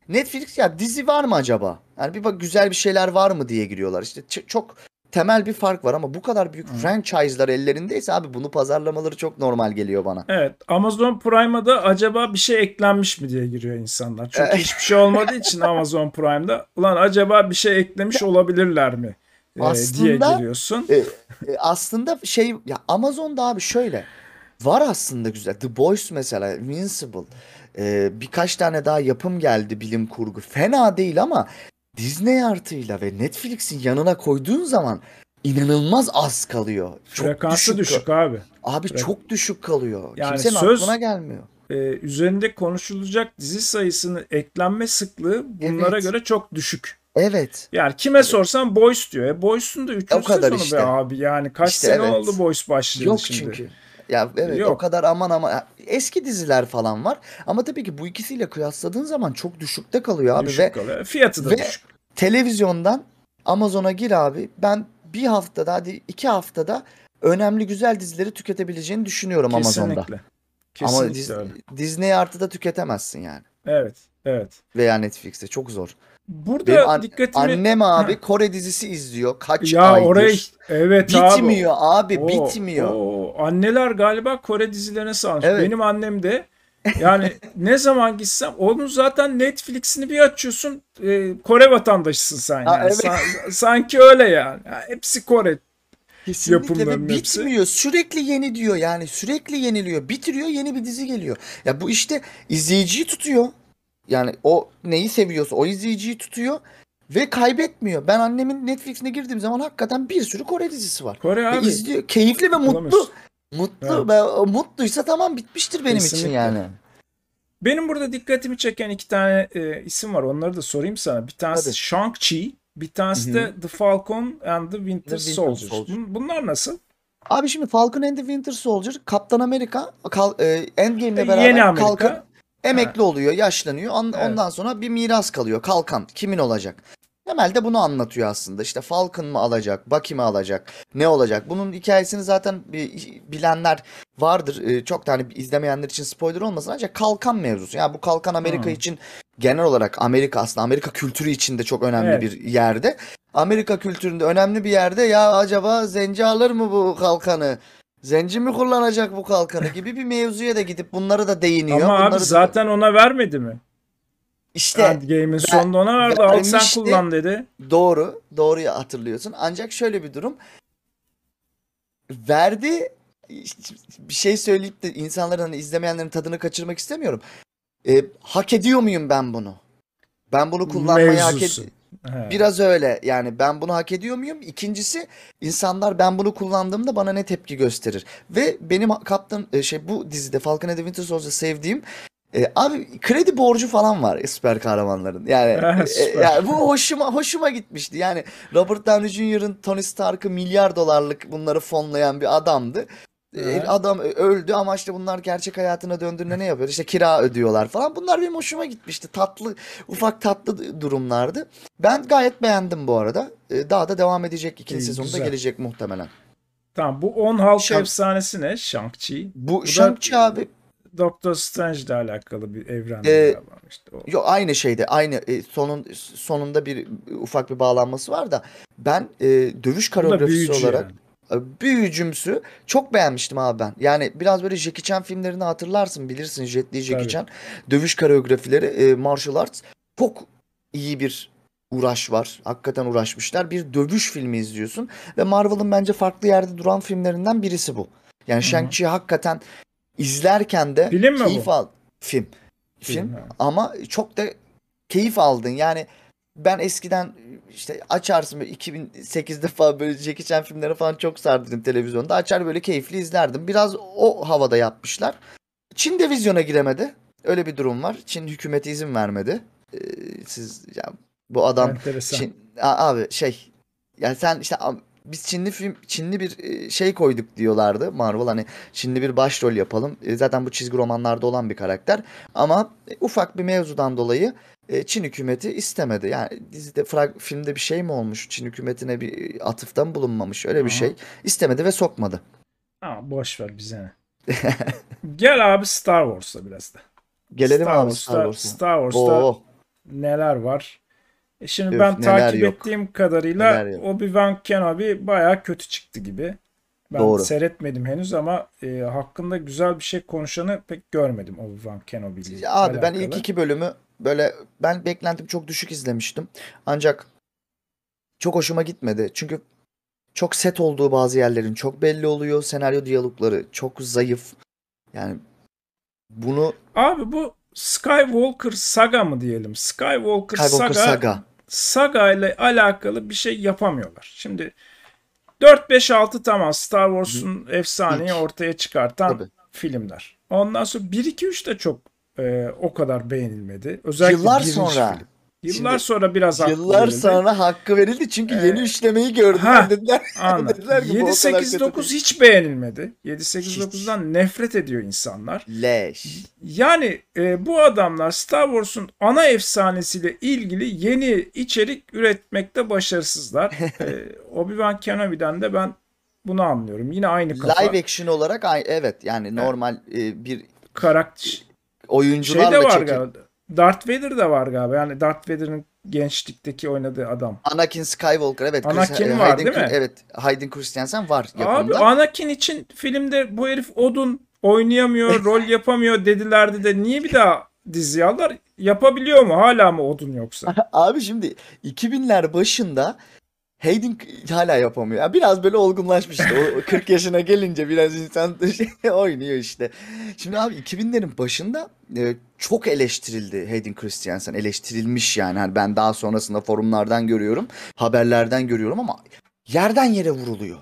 Netflix ya dizi var mı acaba? Yani bir bak güzel bir şeyler var mı diye giriyorlar. İşte ç- çok temel bir fark var ama bu kadar büyük Hı. franchise'lar ellerindeyse abi bunu pazarlamaları çok normal geliyor bana. Evet. Amazon Prime'a da acaba bir şey eklenmiş mi diye giriyor insanlar. Çünkü hiçbir şey olmadığı için Amazon Prime'da ulan acaba bir şey eklemiş olabilirler mi? Ee, diye Aslında- giriyorsun. E, e, aslında şey ya Amazon'da abi şöyle var aslında güzel. The Boys mesela Invincible e, birkaç tane daha yapım geldi bilim kurgu. Fena değil ama Disney artıyla ve Netflix'in yanına koyduğun zaman inanılmaz az kalıyor. Çok Frekansı düşük, abi. Abi Frek- çok düşük kalıyor. Yani Kimsenin söz- aklına gelmiyor. Ee, üzerinde konuşulacak dizi sayısını eklenme sıklığı bunlara Evet. göre çok düşük. Evet. Yani kime sorsan Boys diyor. E Boys'un da 3. O kadar sezonu işte. be abi. Yani kaç İşte sene evet. oldu Boys başlayalı Yok şimdi. çünkü. Ya evet Yok. o kadar aman aman eski diziler falan var ama tabii ki bu ikisiyle kıyasladığın zaman çok düşükte kalıyor abi Düşük ve kalıyor. Fiyatı da ve- düşük. televizyondan Amazon'a gir abi. Ben bir haftada hadi iki haftada önemli güzel dizileri tüketebileceğini düşünüyorum Amazon'da. Kesinlikle. Ama Kesinlikle Dis-. Disney artıda tüketemezsin yani. Evet. Evet. Veya Netflix'te çok zor. Burada Benim an- dikkatimi... Annem abi Kore dizisi izliyor kaç ya aydır. orayı evet Bitmiyor abi. abi, O- bitmiyor. o anneler galiba Kore dizilerine sarmış. Evet. Benim annem de yani ne zaman gitsem onun zaten Netflix'ini bir açıyorsun e, Kore vatandaşısın sen yani. Ha, evet. San- sanki öyle yani. Ya hepsi Kore. Kesinlikle ve hepsi. bitmiyor. Sürekli yeni diyor yani. Sürekli yeniliyor. Bitiriyor yeni bir dizi geliyor. Ya bu işte izleyiciyi tutuyor. Yani o neyi seviyorsa o izleyiciyi tutuyor ve kaybetmiyor. Ben annemin Netflix'ine girdiğim zaman hakikaten bir sürü Kore dizisi var. Kore Ve abi. izliyor. Keyifli ve mutlu. Mutlu. Evet. Ve o mutluysa tamam bitmiştir benim için Kesinlikle. yani. Benim burada dikkatimi çeken iki tane e, isim var. Onları da sorayım sana. Bir tanesi Tabii. Shang-Chi, bir tanesi de The Falcon and the Winter, The Soldier. Soldier. Bun- Bunlar nasıl? Abi şimdi Falcon and the Winter Soldier, Kaptan Amerika, Kal, e, Endgame'le beraber Yeni Amerika. kalkan Emekli oluyor, yaşlanıyor. An- Evet. Ondan sonra bir miras kalıyor. Kalkan kimin olacak? Temelde bunu anlatıyor aslında. İşte Falcon mı alacak, Bucky mi alacak, ne olacak? Bunun hikayesini zaten bi- bilenler vardır. Ee, Çok da hani izlemeyenler için spoiler olmasın ancak kalkan mevzusu. Yani bu kalkan Amerika Hmm. için genel olarak Amerika aslında Amerika kültürü için de çok önemli Evet. bir yerde. Amerika kültüründe önemli bir yerde ya acaba zenci alır mı bu kalkanı? Zenci mi kullanacak bu kalkanı gibi bir mevzuya da gidip bunları da değiniyor. Ama Bunları abi da- zaten ona vermedi mi? işte Endgame'in sonunda ona verdi. Al sen kullan dedi. Doğru. Doğru hatırlıyorsun. Ancak şöyle bir durum. Verdi bir şey söyleyip de insanların hani izlemeyenlerin tadını kaçırmak istemiyorum. E, hak ediyor muyum ben bunu? Ben bunu kullanmayı hak Mevzusu. ediyorum. He. Biraz öyle yani ben bunu hak ediyor muyum? İkincisi insanlar ben bunu kullandığımda bana ne tepki gösterir? Ve benim kaptan e, şey bu dizide Falcon and the Winter Soldier'da sevdiğim e, abi kredi borcu falan var süper kahramanların. Yani, e, süper. yani bu hoşuma hoşuma gitmişti. Yani Robert Downey Jr.'ın Tony Stark'ı milyar dolarlık bunları fonlayan bir adamdı. E, Evet. Adam öldü ama işte bunlar gerçek hayatına döndüğünde ne yapıyor? İşte kira ödüyorlar falan. Bunlar benim hoşuma gitmişti. Tatlı, ufak tatlı durumlardı. Ben gayet beğendim bu arada. Ee, Daha da devam edecek. ikinci İyi, sezonda güzel. gelecek muhtemelen. Tamam bu 10 halk Shang- efsanesi ne? Shang-Chi. Bu da- Shang-Chi abi Doctor Strange ile alakalı bir evren. Ee, işte o. Yok aynı şeyde aynı e, sonun sonunda bir ufak bir bağlanması var da ben e, dövüş Bu koreografisi olarak yani. Büyücümsü çok beğenmiştim abi ben. Yani biraz böyle Jackie Chan filmlerini hatırlarsın bilirsin Jet Li Jackie Tabii. Chan dövüş koreografileri e, martial arts çok iyi bir uğraş var. Hakikaten uğraşmışlar. Bir dövüş filmi izliyorsun ve Marvel'ın bence farklı yerde duran filmlerinden birisi bu. Yani. Shang-Chi hakikaten izlerken de Film mi keyif bu? al film. Film, Film, ama çok da keyif aldın. Yani ben eskiden işte açarsın böyle 2008'de falan böyle Jackie Chan filmleri falan çok sardırdım televizyonda. Açar böyle keyifli izlerdim. Biraz o havada yapmışlar. Çin de vizyona giremedi. Öyle bir durum var. Çin hükümeti izin vermedi. Ee, siz ya bu adam Enteresan. Çin, A- abi şey yani sen işte biz Çinli film Çinli bir e, şey koyduk diyorlardı Marvel hani Çinli bir başrol yapalım. E, Zaten bu çizgi romanlarda olan bir karakter ama e, ufak bir mevzudan dolayı e, Çin hükümeti istemedi. Yani dizide frag, filmde bir şey mi olmuş? Çin hükümetine bir atıfta mı bulunmamış? Öyle bir Aha. şey. istemedi ve sokmadı. Ama boş ver bize. Gel abi Star Wars'a biraz da. Gelelim Star abi Star Wars'a. Star Wars'ta Oo, neler var? E şimdi Öf, ben takip yok. ettiğim kadarıyla. Obi-Wan Kenobi baya kötü çıktı gibi. Ben Doğru. seyretmedim henüz ama e, hakkında güzel bir şey konuşanı pek görmedim Obi-Wan Kenobi ile Abi ben ilk alakalı. iki bölümü böyle ben beklentim çok düşük izlemiştim. Ancak çok hoşuma gitmedi. Çünkü çok set olduğu bazı yerlerin çok belli oluyor. Senaryo diyalogları çok zayıf. Yani bunu Abi bu Skywalker saga mı diyelim? Skywalker, Skywalker saga, Saga. saga ile alakalı bir şey yapamıyorlar. Şimdi 4 5 6 tamam Star Wars'un efsaneyi ortaya çıkartan Tabii. filmler. Ondan sonra 1 2 3 de çok e, o kadar beğenilmedi. Özellikle Yıllar sonra. film. Yıllar Şimdi sonra biraz haklı Yıllar verildi. sonra hakkı verildi çünkü Ee, yeni üçlemeyi gördüler ha, dediler. Dediler ki bu o 7 kadar 8 kötü 9 değil. hiç beğenilmedi. 7 8 Hiç. 9'dan nefret ediyor insanlar. Leş. Yani e, bu adamlar Star Wars'un ana efsanesiyle ilgili yeni içerik üretmekte başarısızlar. e, Obi-Wan Kenobi'den de ben bunu anlıyorum. Yine aynı kafa. Live action olarak evet yani normal e, bir karakter şey oyuncularla de var çekim. galiba. Darth Vader de var galiba. Yani Darth Vader'ın gençlikteki oynadığı adam. Anakin Skywalker evet. Anakin Chris- var, Hayden değil mi? Evet. Hayden Christensen var Abi yapımda. Anakin için filmde bu herif odun oynayamıyor, rol yapamıyor dedilerdi de niye bir daha dizi aldılar? Yapabiliyor mu? Hala mı odun yoksa? Abi şimdi 2000'ler başında Hayden hala yapamıyor. Ya biraz böyle olgunlaşmış işte. O 40 yaşına gelince biraz insan şey oynuyor işte. Şimdi abi 2000'lerin başında e, çok eleştirildi Hayden Christensen. Eleştirilmiş yani. Hani ben daha sonrasında forumlardan görüyorum. Haberlerden görüyorum ama yerden yere vuruluyor.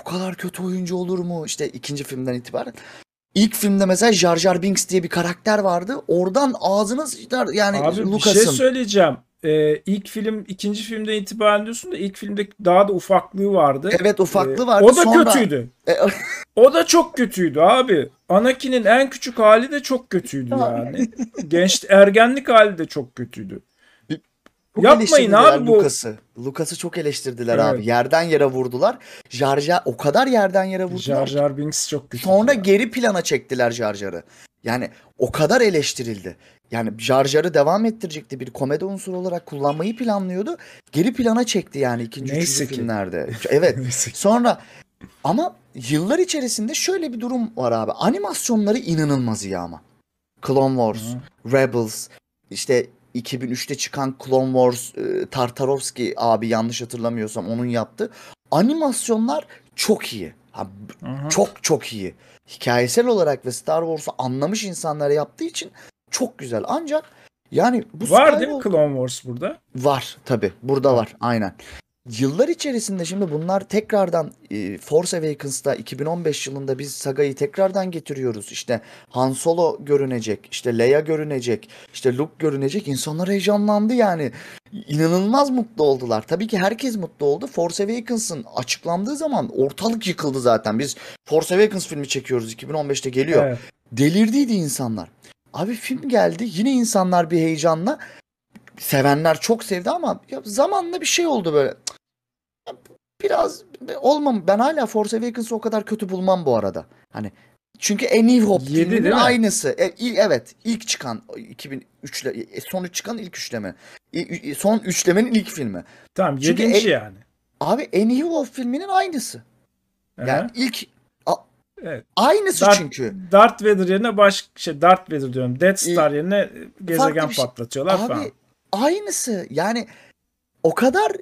Bu kadar kötü oyuncu olur mu? İşte ikinci filmden itibaren. İlk filmde mesela Jar Jar Binks diye bir karakter vardı. Oradan ağzına sıçrar yani Abi bir Lucas'ın. şey söyleyeceğim. E, ilk film ikinci filmden itibaren diyorsun da ilk filmde daha da ufaklığı vardı. Evet ufaklığı E, vardı. O da Sonra- kötüydü. E, O da çok kötüydü abi. Anakin'in en küçük hali de çok kötüydü yani. Genç ergenlik hali de çok kötüydü. Çok Yapmayın abi bu- Lucas'ı. Lucas'ı çok eleştirdiler Evet. abi. Yerden yere vurdular. Jar Jar o kadar yerden yere vurdular. Jar. Jar Binks çok kötüydü. Sonra ya. geri plana çektiler Jar Jar'ı. Yani o kadar eleştirildi. Yani Jar Jar'ı devam ettirecekti. Bir komedi unsuru olarak kullanmayı planlıyordu. Geri plana çekti yani ikinci, Neyse üçüncü ki. filmlerde. Evet. Neyse ki. Sonra ama yıllar içerisinde şöyle bir durum var abi. Animasyonları inanılmaz iyi ama. Clone Wars, Rebels, işte 2003'te çıkan Clone Wars, e, Tartarovsky abi yanlış hatırlamıyorsam onun yaptı. Animasyonlar çok iyi. Hı. çok çok iyi. Hikayesel olarak ve Star Wars'u anlamış insanlara yaptığı için çok güzel. Ancak yani bu Var değil mi Skywalker- Clone Wars burada? Var tabi. Burada var. Aynen. Yıllar içerisinde şimdi bunlar tekrardan e, Force Awakens'ta 2015 yılında biz sagayı tekrardan getiriyoruz. İşte Han Solo görünecek, işte Leia görünecek, işte Luke görünecek. İnsanlar heyecanlandı yani. İnanılmaz mutlu oldular. Tabii ki herkes mutlu oldu. Force Awakens'ın açıklandığı zaman ortalık yıkıldı zaten. Biz Force Awakens filmi çekiyoruz 2015'te geliyor. Evet. Delirdiydi insanlar. Abi film geldi yine insanlar bir heyecanla sevenler çok sevdi ama ya zamanla bir şey oldu böyle. Ya Biraz olmam ben hala Force Awakens'ı o kadar kötü bulmam bu arada. Hani çünkü A New Hope filminin aynısı. E, evet ilk çıkan 2003'le e, son üç çıkan ilk üçleme. Ü- Son üçlemenin ilk filmi. Tamam Çünkü yedinci e- yani. Abi A New Hope filminin aynısı. Aha. Yani ilk a- Evet. aynısı Darth- çünkü. Darth Vader yerine baş şey Darth Vader diyorum. Death Star yerine gezegen şey- patlatıyorlar Abi falan. aynısı yani o kadar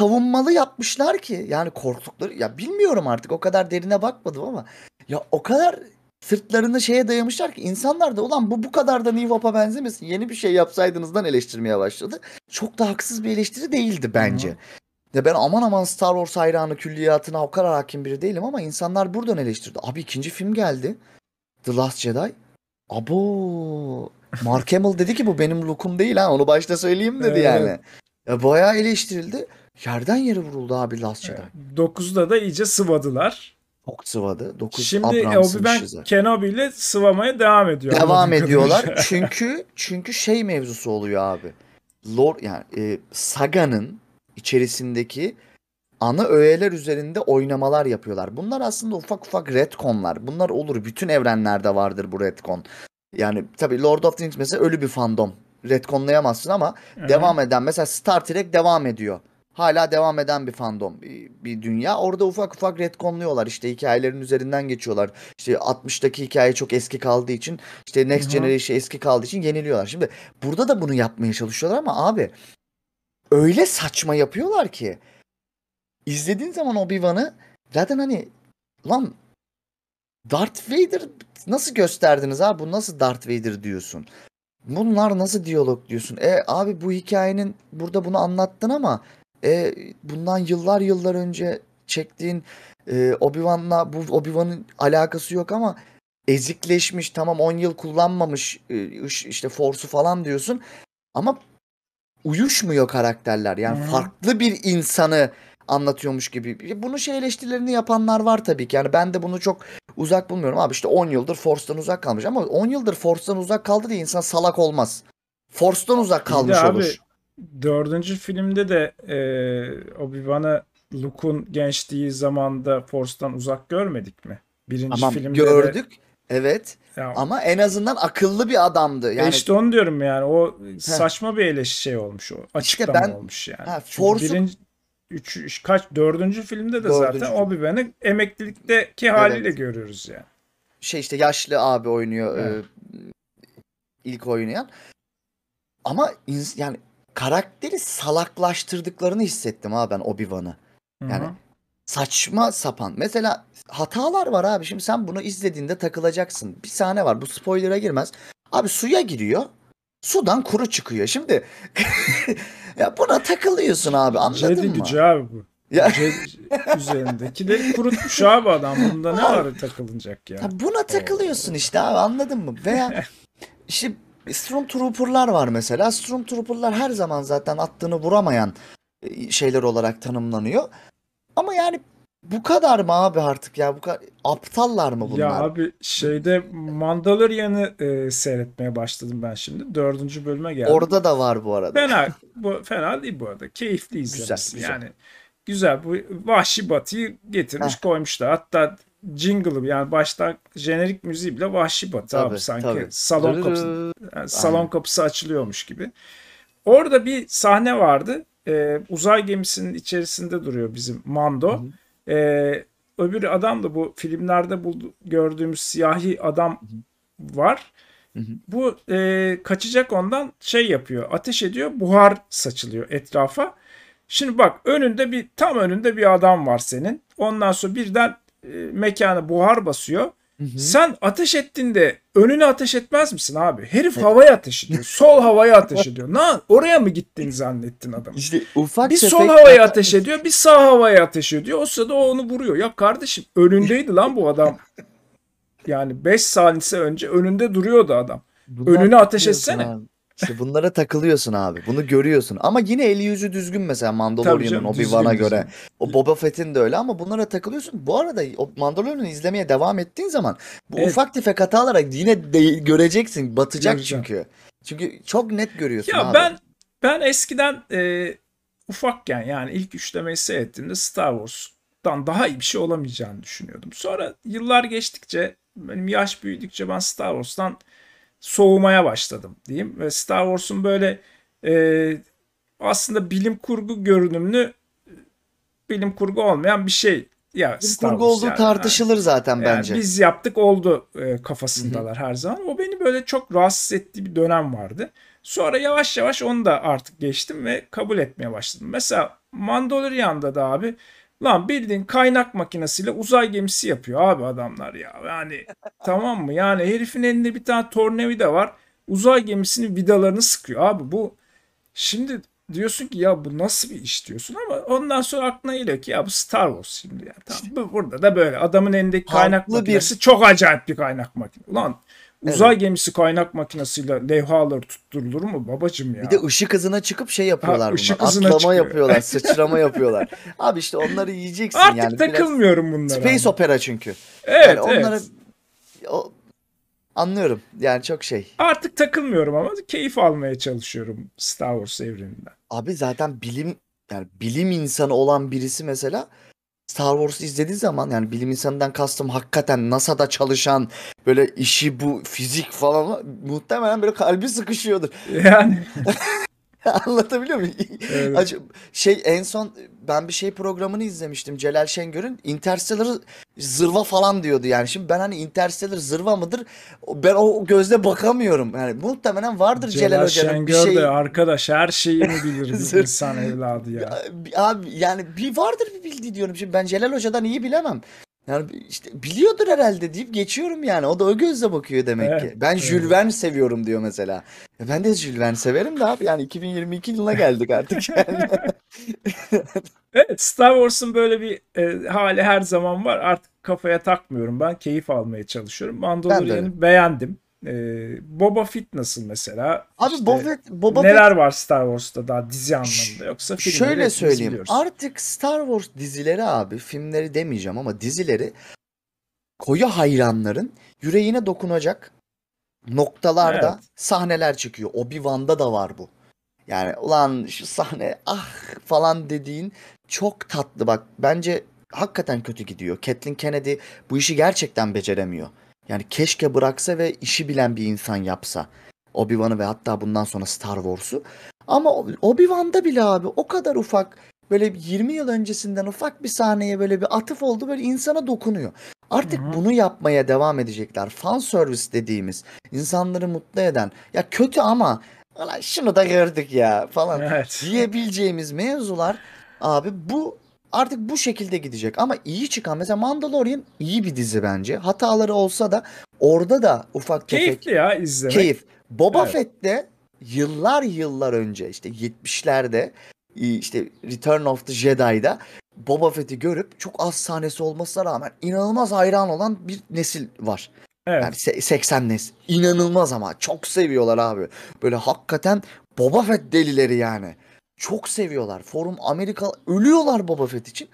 savunmalı yapmışlar ki yani korktukları ya bilmiyorum artık o kadar derine bakmadım ama ya o kadar sırtlarını şeye dayamışlar ki insanlar da ulan bu bu kadar da New Hope'a benzemesin yeni bir şey yapsaydınızdan eleştirmeye başladı. Çok da haksız bir eleştiri değildi bence. Hı. Ya ben aman aman Star Wars hayranı külliyatına o kadar hakim biri değilim ama insanlar buradan eleştirdi. Abi ikinci film geldi. The Last Jedi. Abo. Mark Hamill dedi ki bu benim lookum değil ha onu başta söyleyeyim dedi Evet. yani. Ya bayağı eleştirildi. Yerden yere vuruldu abi Last Jedi. Dokuzda da iyice sıvadılar. Çok sıvadı. 9 Şimdi Abrams'ın Obi-Wan. Kenobi ile sıvamaya devam ediyor. Devam ediyorlar. çünkü çünkü şey mevzusu oluyor abi. Lord yani e, Saga'nın içerisindeki ana öğeler üzerinde oynamalar yapıyorlar. Bunlar aslında ufak ufak retconlar. Bunlar olur. Bütün evrenlerde vardır bu retcon. Yani tabii Lord of the Rings mesela ölü bir fandom. Retconlayamazsın ama Aha. devam eden mesela Star Trek devam ediyor. Hala devam eden bir fandom bir, bir dünya. Orada ufak ufak retconluyorlar. İşte hikayelerin üzerinden geçiyorlar. İşte 60'taki hikaye çok eski kaldığı için işte Next Hı hı. Generation eski kaldığı için yeniliyorlar. Şimdi burada da bunu yapmaya çalışıyorlar ama abi öyle saçma yapıyorlar ki izlediğin zaman Obi-Wan'ı zaten hani lan Darth Vader nasıl gösterdiniz abi? Bu nasıl Darth Vader diyorsun? Bunlar nasıl diyalog diyorsun? E abi bu hikayenin burada bunu anlattın ama e, bundan yıllar yıllar önce çektiğin e, Obi-Wan'la bu Obi-Wan'ın alakası yok ama ezikleşmiş tamam 10 yıl kullanmamış e, iş- işte Force'u falan diyorsun ama uyuşmuyor karakterler. Yani hı. farklı bir insanı anlatıyormuş gibi. Bunu şey eleştirilerini yapanlar var tabii ki. Yani ben de bunu çok uzak bulmuyorum. Abi işte 10 yıldır Force'tan uzak kalmış ama 10 yıldır Force'tan uzak kaldı diye insan salak olmaz. Force'tan uzak kalmış abi, olur. Dördüncü filmde de e, Obi-Wan'ı Luke'un gençliği zamanda Force'tan uzak görmedik mi? Birinci Tamam filmde gördük. Evet De, ya, ama en azından akıllı bir adamdı. Yani işte onu diyorum yani o saçma bir eleş şey olmuş o. Açıklama ben- olmuş yani. Ha, Force'u- birinci, üç, kaç dördüncü filmde de Dördüncü zaten film. Obi-Wan'ı emeklilikteki haliyle Evet. görüyoruz yani. şey işte yaşlı abi oynuyor Evet. e, ilk oynayan. Ama yani karakteri salaklaştırdıklarını hissettim ha ben Obi-Wan'ı. Yani saçma sapan. Mesela hatalar var abi. Şimdi sen bunu izlediğinde takılacaksın. Bir sahne var. Bu spoiler'a girmez. Abi suya giriyor. Sudan kuru çıkıyor. Şimdi ya buna takılıyorsun abi. Anladın Jedi mı? gücü abi bu. Ya, üzerindekileri kurutmuş abi adam. Bunda ne var takılınacak ya? ya buna takılıyorsun işte abi. Anladın mı? Veya işte Stormtrooper'lar var mesela. Stormtrooper'lar her zaman zaten attığını vuramayan e, şeyler olarak tanımlanıyor. Ama yani bu kadar mı abi artık ya? Bu kadar aptallar mı bunlar? Ya abi şeyde Mandalorian'ı e, seyretmeye başladım ben şimdi. Dördüncü bölüme geldim. Orada da var bu arada. Fena, bu, fena değil bu arada. Keyifli izlemesi. güzel. Yani güzel. Bu Vahşi Batı'yı getirmiş koymuşlar. Hatta jingle'ı yani baştan jenerik müziği bile Vahşi Batı Tabii, abi sanki. tabii. Salon kapısı, yani salon Aynen. kapısı açılıyormuş gibi. Orada bir sahne vardı. Ee, uzay gemisinin içerisinde duruyor bizim Mando. Ee, öbür adam da bu filmlerde buldu, gördüğümüz siyahi adam var. Hı hı. Bu e, kaçacak ondan şey yapıyor. Ateş ediyor. Buhar saçılıyor etrafa. Şimdi bak önünde bir tam önünde bir adam var senin. Ondan sonra birden e, mekana buhar basıyor. Sen ateş ettiğinde önüne ateş etmez misin abi? Herif havaya ateş ediyor. Sol havaya ateş ediyor. Na oraya mı gittiğini zannettin adam? İşte ufak Bir sol havaya ateş ediyor, bir sağ havaya ateş ediyor. O sırada o onu vuruyor. Ya kardeşim önündeydi lan bu adam. Yani 5 saniye önce önünde duruyordu adam. Bunlar Önüne ateş etsene. abi. İşte bunlara takılıyorsun abi. Bunu görüyorsun. Ama yine eli yüzü düzgün mesela Mandalorian'ın Obi-Wan'a düzgün, göre. O Boba Fett'in de öyle ama bunlara takılıyorsun. Bu arada o Mandalorian'ı izlemeye devam ettiğin zaman bu Evet. ufak tefek hatalara yine de göreceksin. Batacak Göreceğim. çünkü. Çünkü çok net görüyorsun Ya abi. ben ben eskiden e, ufakken yani ilk üçlemeyi seyrettiğimde Star Wars'tan daha iyi bir şey olamayacağını düşünüyordum. Sonra yıllar geçtikçe benim yaş büyüdükçe ben Star Wars'tan soğumaya başladım diyeyim. Ve Star Wars'un böyle e, aslında bilim kurgu görünümlü bilim kurgu olmayan bir şey. Ya Bilim Star kurgu Wars olduğu yani. tartışılır zaten Yani bence. biz yaptık oldu e, kafasındalar her zaman. O beni böyle çok rahatsız ettiği bir dönem vardı. Sonra yavaş yavaş onu da artık geçtim ve kabul etmeye başladım. Mesela Mandalorian'da da abi lan bildiğin kaynak makinesiyle uzay gemisi yapıyor abi adamlar ya. Yani tamam mı? Yani herifin elinde bir tane tornavida var. Uzay gemisinin vidalarını sıkıyor abi bu. Şimdi diyorsun ki ya bu nasıl bir iş diyorsun ama ondan sonra aklına geliyor ki ya bu Star Wars şimdi ya. Tamam, bu burada da böyle adamın elindeki kaynak Haklı bir- makinesi çok acayip bir kaynak makinesi. Ulan uzay gemisi kaynak makinesiyle levhaları tutturulur mu babacım ya? Bir de ışık hızına çıkıp şey yapıyorlar Ha, ışık bunlar. hızına Atlama çıkıyor. yapıyorlar, sıçrama yapıyorlar. Abi işte onları yiyeceksin Artık yani. Biraz takılmıyorum bunlara. Space opera çünkü. Evet, yani onlara evet. o, anlıyorum. Yani çok şey. Artık takılmıyorum ama keyif almaya çalışıyorum Star Wars evreninden. Abi zaten bilim yani bilim insanı olan birisi mesela Star Wars izlediği zaman yani bilim insanından kastım hakikaten NASA'da çalışan böyle işi bu fizik falan muhtemelen böyle kalbi sıkışıyordur. Yani Anlatabiliyor muyum? Evet. Acı- Şey en son ben bir şey programını izlemiştim Celal Şengör'ün Interstellar'ı zırva falan diyordu yani. Şimdi ben hani Interstellar zırva mıdır? Ben o gözle bakamıyorum. Yani muhtemelen vardır Celal, Celal Hoca'nın bir Şengör şey. de arkadaş her şeyini bilir bir Zır- insan evladı ya. Abi yani bir vardır bir bildiği diyorum. Şimdi ben Celal Hoca'dan iyi bilemem. Yani işte biliyordur herhalde deyip geçiyorum yani. O da o gözle bakıyor demek Evet, ki. Ben evet. Jules Verne seviyorum diyor mesela. E ben de Jules Verne severim de abi yani 2022 yılına geldik artık yani. Evet Star Wars'un böyle bir e, hali her zaman var. Artık kafaya takmıyorum. Ben keyif almaya çalışıyorum. Mandalorian'ı beğendim. E, Boba Fett nasıl mesela? Abi İşte Boba, Fett- Boba Fett neler var Star Wars'ta daha dizi anlamında yoksa filmleri Şöyle söyleyeyim. biliyoruz. Artık Star Wars dizileri abi, filmleri demeyeceğim ama dizileri koyu hayranların yüreğine dokunacak noktalarda Evet. sahneler çıkıyor. Obi-Wan'da da var bu. Yani ulan şu sahne ah falan dediğin çok tatlı bak. Bence hakikaten kötü gidiyor. Kathleen Kennedy bu işi gerçekten beceremiyor. Yani keşke bıraksa ve işi bilen bir insan yapsa. Obi-Wan'ı ve hatta bundan sonra Star Wars'u. Ama Obi-Wan'da bile abi o kadar ufak böyle 20 yıl öncesinden ufak bir sahneye böyle bir atıf oldu böyle insana dokunuyor. Artık Hı hı. bunu yapmaya devam edecekler. Fan service dediğimiz insanları mutlu eden ya kötü ama "Ulan şunu da gördük ya falan Evet. diyebileceğimiz mevzular abi bu artık bu şekilde gidecek ama iyi çıkan mesela Mandalorian iyi bir dizi bence. Hataları olsa da orada da ufak tefek Keyifli ya izlemek. Keyif. Boba Evet. Fett'te yıllar yıllar önce işte 70'lerde işte Return of the Jedi'da Boba Fett'i görüp çok az sahnesi olmasına rağmen inanılmaz hayran olan bir nesil var. Evet. Yani se- 80 nesil. İnanılmaz ama çok seviyorlar abi. Böyle hakikaten Boba Fett delileri yani. Çok seviyorlar. Forum Amerika ölüyorlar Boba Fett için.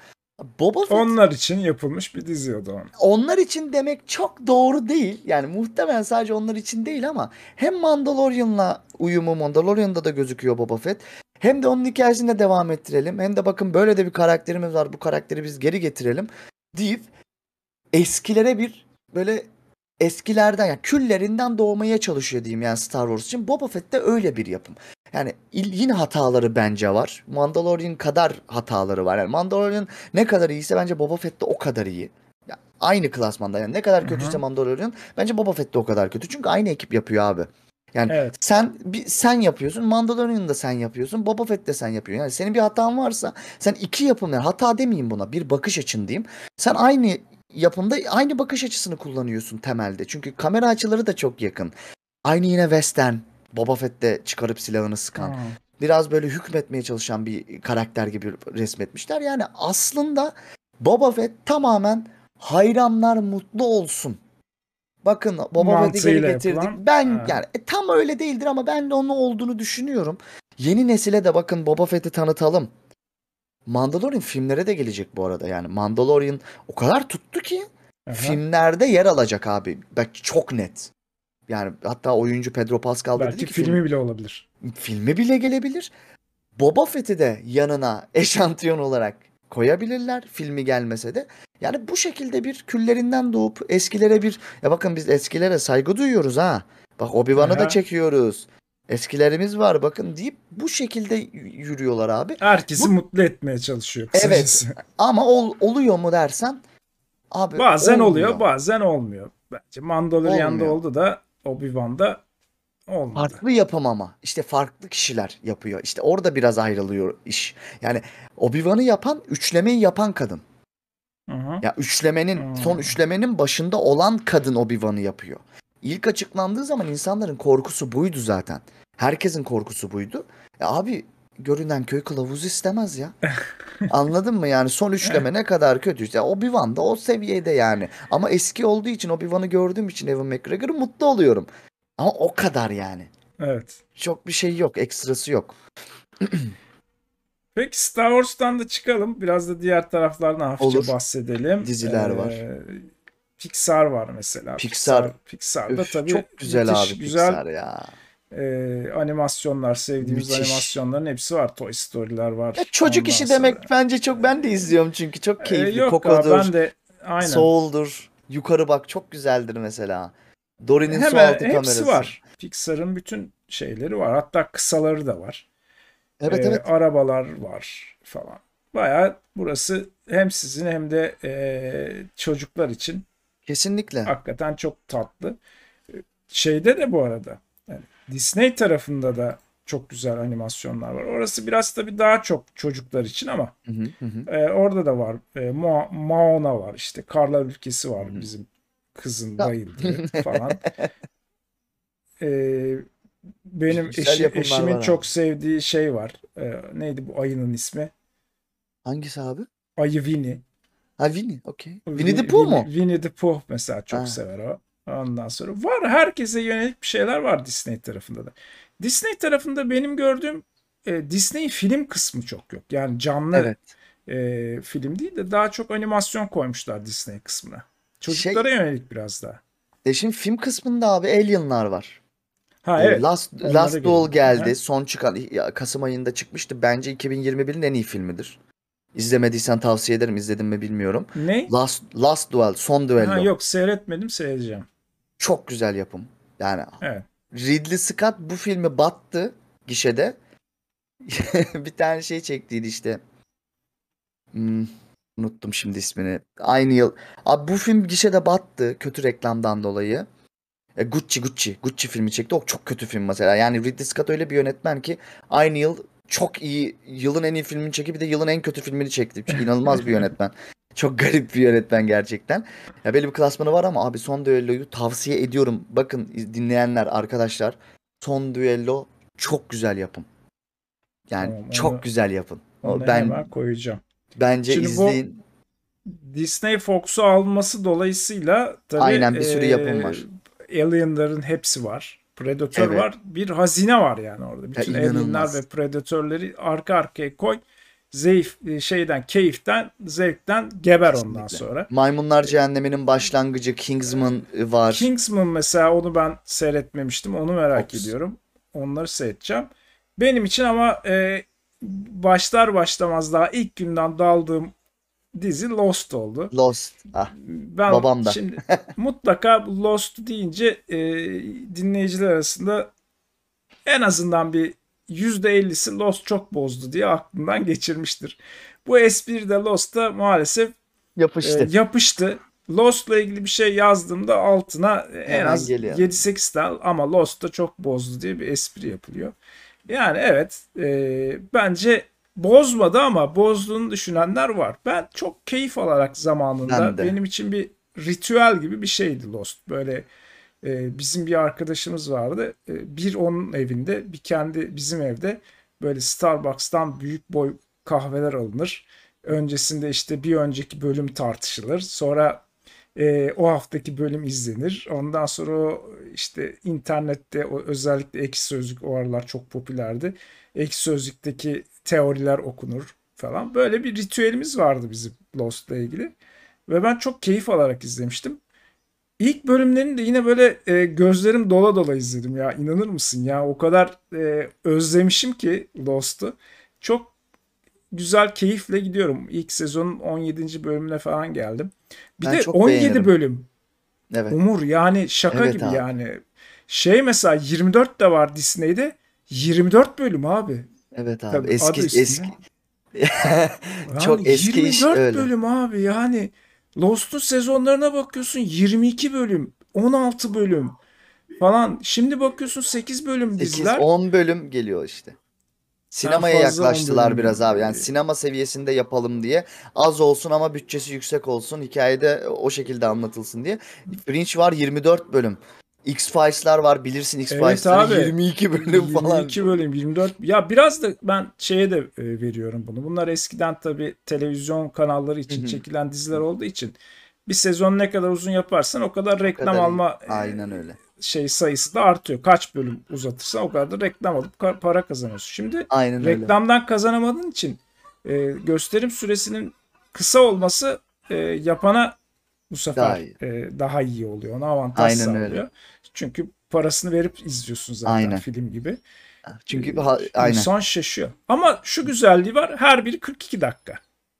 Boba Fett Onlar için yapılmış bir dizi o da onun. onlar için demek çok doğru değil. Yani muhtemelen sadece onlar için değil ama hem Mandalorian'la uyumu Mandalorian'da da gözüküyor Boba Fett. Hem de onun hikayesini de devam ettirelim. Hem de bakın böyle de bir karakterimiz var. Bu karakteri biz geri getirelim deyip eskilere bir böyle eskilerden yani küllerinden doğmaya çalışıyor diyeyim yani Star Wars için. Boba Fett de öyle bir yapım. Yani yine hataları bence var. Mandalorian kadar hataları var. Yani Mandalorian ne kadar iyiyse bence Boba Fett de o kadar iyi. Ya aynı klasmanda yani ne kadar kötüyse Mandalorian bence Boba Fett de o kadar kötü. Çünkü aynı ekip yapıyor abi. Yani Evet. sen bir, sen yapıyorsun, Mandalorian'ı da sen yapıyorsun, Boba Fett de sen yapıyorsun. Yani senin bir hatan varsa sen iki yapım yani hata demeyeyim buna, bir bakış açın diyeyim. Sen aynı yapımda aynı bakış açısını kullanıyorsun temelde. Çünkü kamera açıları da çok yakın. Aynı yine western. Boba Fett de çıkarıp silahını sıkan. Ha. Biraz böyle hükmetmeye çalışan bir karakter gibi resmetmişler. Yani aslında Boba Fett tamamen hayranlar mutlu olsun. Bakın Boba Fett'i geri getirdik. yapılan, Ben ha. yani e, tam öyle değildir ama ben de onun olduğunu düşünüyorum. Yeni nesile de bakın Boba Fett'i tanıtalım. Mandalorian filmlere de gelecek bu arada yani. Mandalorian o kadar tuttu ki Aha. filmlerde yer alacak abi. Bak çok net. Yani hatta oyuncu Pedro Pascal da dedi Belki ki filmi bile olabilir. filmi bile gelebilir. Boba Fett'i de yanına eşantiyon olarak koyabilirler filmi gelmese de. Yani bu şekilde bir küllerinden doğup eskilere bir ya bakın biz eskilere saygı duyuyoruz ha. Bak Obi-Wan'ı da çekiyoruz. Eskilerimiz var bakın deyip bu şekilde yürüyorlar abi. Herkesi Bu- mutlu etmeye çalışıyor Evet. kısacası. Ama ol- oluyor mu dersen abi Bazen olmuyor. oluyor, bazen olmuyor. Bence Mandalorian'da oldu da Obi-Wan'da olmadı. Farklı yapım ama. İşte farklı kişiler yapıyor. İşte orada biraz ayrılıyor iş. Yani Obi-Wan'ı yapan, üçlemeyi yapan kadın. Hı hı. Ya üçlemenin, Hmm. son üçlemenin başında olan kadın Obi-Wan'ı yapıyor. İlk açıklandığı zaman insanların korkusu buydu zaten. Herkesin korkusu buydu. E abi görünen köy kılavuz istemez ya. Anladın mı yani son üçleme ne kadar kötüyse Obi-Wan da o seviyede yani. Ama eski olduğu için Obi-Wan'ı gördüğüm için Evan McGregor'ı mutlu oluyorum. Ama o kadar yani. Evet. Çok bir şey yok, ekstrası yok. Peki Star Wars'tan da çıkalım. Biraz da diğer taraflardan hafifçe Olur. bahsedelim. Diziler var. Pixar var mesela. Pixar. Pixar'da Üf, tabii çok güzel müthiş abi güzel Pixar ya. e, animasyonlar, sevdiğimiz Müthiş. animasyonların hepsi var. Toy Story'ler var. Ya çocuk işi sonra- demek bence çok ben de izliyorum çünkü çok E, keyifli. yok Coco'dur, abi, ben de aynen. Soul'dur. Yukarı bak çok güzeldir mesela. Dory'nin su altı hepsi kamerası. var. Pixar'ın bütün şeyleri var. Hatta kısaları da var. Evet Ee, evet. Arabalar var falan. Bayağı burası hem sizin hem de e, çocuklar için Kesinlikle. hakikaten çok tatlı. Ee, Şeyde de bu arada yani Disney tarafında da çok güzel animasyonlar var. Orası biraz tabii daha çok çocuklar için ama Hı hı, hı e, orada da var. E, Mo- Moana var işte. Karlar Ülkesi var Hı hı. bizim kızın bayıldığı falan. E, benim Güzel eşi- eşimin var abi. çok sevdiği şey var. E, neydi bu ayının ismi? Hangisi abi? Ayı Winnie. Ha Winnie. Okey. Winnie the Pooh mu? Winnie the Pooh mesela çok Ha. sever o. Ondan sonra var herkese yönelik bir şeyler var Disney tarafında da. Disney tarafında benim gördüğüm e, Disney film kısmı çok yok. Yani canlı Evet. e, film değil de daha çok animasyon koymuşlar Disney kısmına. Çocuklara Şey- yönelik biraz daha. E şimdi film kısmında abi Alien'lar var. Ha Ee, evet. Last, Onlara Last. Duel geldi. Aha. Son çıkan Kasım ayında çıkmıştı. Bence 2021'in en iyi filmidir. İzlemediysen tavsiye ederim. İzledin mi bilmiyorum. Ne? Last Last Duel, son düello. Ha, yok seyretmedim seyredeceğim. Çok güzel yapım. Yani Evet. Ridley Scott bu filmi battı gişede. bir tane şey çektiydi işte. Hmm, unuttum şimdi ismini. Aynı yıl. Abi bu film gişede battı kötü reklamdan dolayı. E, Gucci Gucci Gucci filmi çekti. O çok kötü film mesela. Yani Ridley Scott öyle bir yönetmen ki aynı yıl çok iyi yılın en iyi filmini çekip bir de yılın en kötü filmini çekti. Çünkü inanılmaz bir yönetmen. Çok garip bir yönetmen gerçekten. Ya belli bir klasmanı var ama abi Son Düello'yu tavsiye ediyorum. Bakın dinleyenler arkadaşlar. Son Düello çok güzel yapım. Yani Tamam, çok onu- güzel yapın. Onu ben hemen koyacağım. bence Şimdi izleyin. Disney Fox'u alması dolayısıyla tabii Aynen, bir sürü e, yapım var. Alien'ların hepsi var. Predator Evet. var. Bir hazine var yani orada. Bütün Alien'lar inanılmaz. ve Predator'ları arka arkaya koy. Zayıf e, şeyden, keyiften, zevkten geber ondan Kesinlikle. sonra. Maymunlar Cehenneminin başlangıcı Kingsman var. Kingsman mesela onu ben seyretmemiştim. Onu merak Fox. ediyorum. Onları seyredeceğim. Benim için ama e, başlar başlamaz daha ilk günden daldığım dizi Lost oldu. Lost. Ah, Ben Babam da. şimdi mutlaka Lost deyince e, dinleyiciler arasında en azından bir %50'si Lost çok bozdu diye aklından geçirmiştir. Bu espri de Lost'ta maalesef yapıştı. e, yapıştı. Lost'la ilgili bir şey yazdığımda altına en Hemen az geliyor. 7-8 tane ama Lost'ta çok bozdu diye bir espri yapılıyor. Yani evet e, bence bozmadı ama bozduğunu düşünenler var. Ben çok keyif alarak zamanında benim için bir ritüel gibi bir şeydi Lost. Böyle e, bizim bir arkadaşımız vardı. E, bir onun evinde bir kendi bizim evde böyle Starbucks'tan büyük boy kahveler alınır. Öncesinde işte bir önceki bölüm tartışılır. Sonra e, o haftaki bölüm izlenir. Ondan sonra o işte internette o özellikle Ekşi Sözlük o aralar çok popülerdi. Ekşi Sözlük'teki teoriler okunur falan. Böyle bir ritüelimiz vardı bizim Lost'la ilgili. Ve ben çok keyif alarak izlemiştim. İlk bölümlerini de yine böyle e, gözlerim dola dola izledim ya. İnanır mısın ya? O kadar e, özlemişim ki Lost'u. Çok güzel keyifle gidiyorum. İlk sezonun 17. bölümüne falan geldim. Bir Ben de çok 17 beğenirim. bölüm. Evet. Umur yani şaka Evet gibi abi. yani. Şey mesela 24 de var Disney'de. 24 bölüm abi. Evet abi. Tabii eski adı eski. Yani Çok eski iş 24 öyle. bölüm abi yani. Lost'un sezonlarına bakıyorsun 22 bölüm, 16 bölüm falan. Şimdi bakıyorsun 8 bölüm 8 diziler. 10 bölüm geliyor işte. Sinemaya fazla yaklaştılar biraz abi. Yani sinema seviyesinde yapalım diye. Az olsun ama bütçesi yüksek olsun. Hikayede o şekilde anlatılsın diye. Fringe var 24 bölüm. X-Files'lar var bilirsin X-Files'ları abi. 22 bölüm falan. 22 bölüm 24. Ya biraz da ben şeye de e, veriyorum bunu. Bunlar eskiden tabii televizyon kanalları için Hı hı. çekilen diziler olduğu için bir sezon ne kadar uzun yaparsan o kadar reklam kadar iyi. alma e, Aynen öyle. Şey sayısı da artıyor. Kaç bölüm uzatırsan o kadar da reklam alıp para kazanıyorsun. Şimdi Aynen öyle. reklamdan kazanamadığın için e, gösterim süresinin kısa olması e, yapana bu sefer Daha iyi. e, daha iyi oluyor. Ona avantaj Aynen sağlıyor. öyle. Çünkü parasını verip izliyorsun zaten Aynen. film gibi. Çünkü E, ha- aynen. İnsan şaşıyor. Ama şu güzelliği var. Her biri 42 dakika.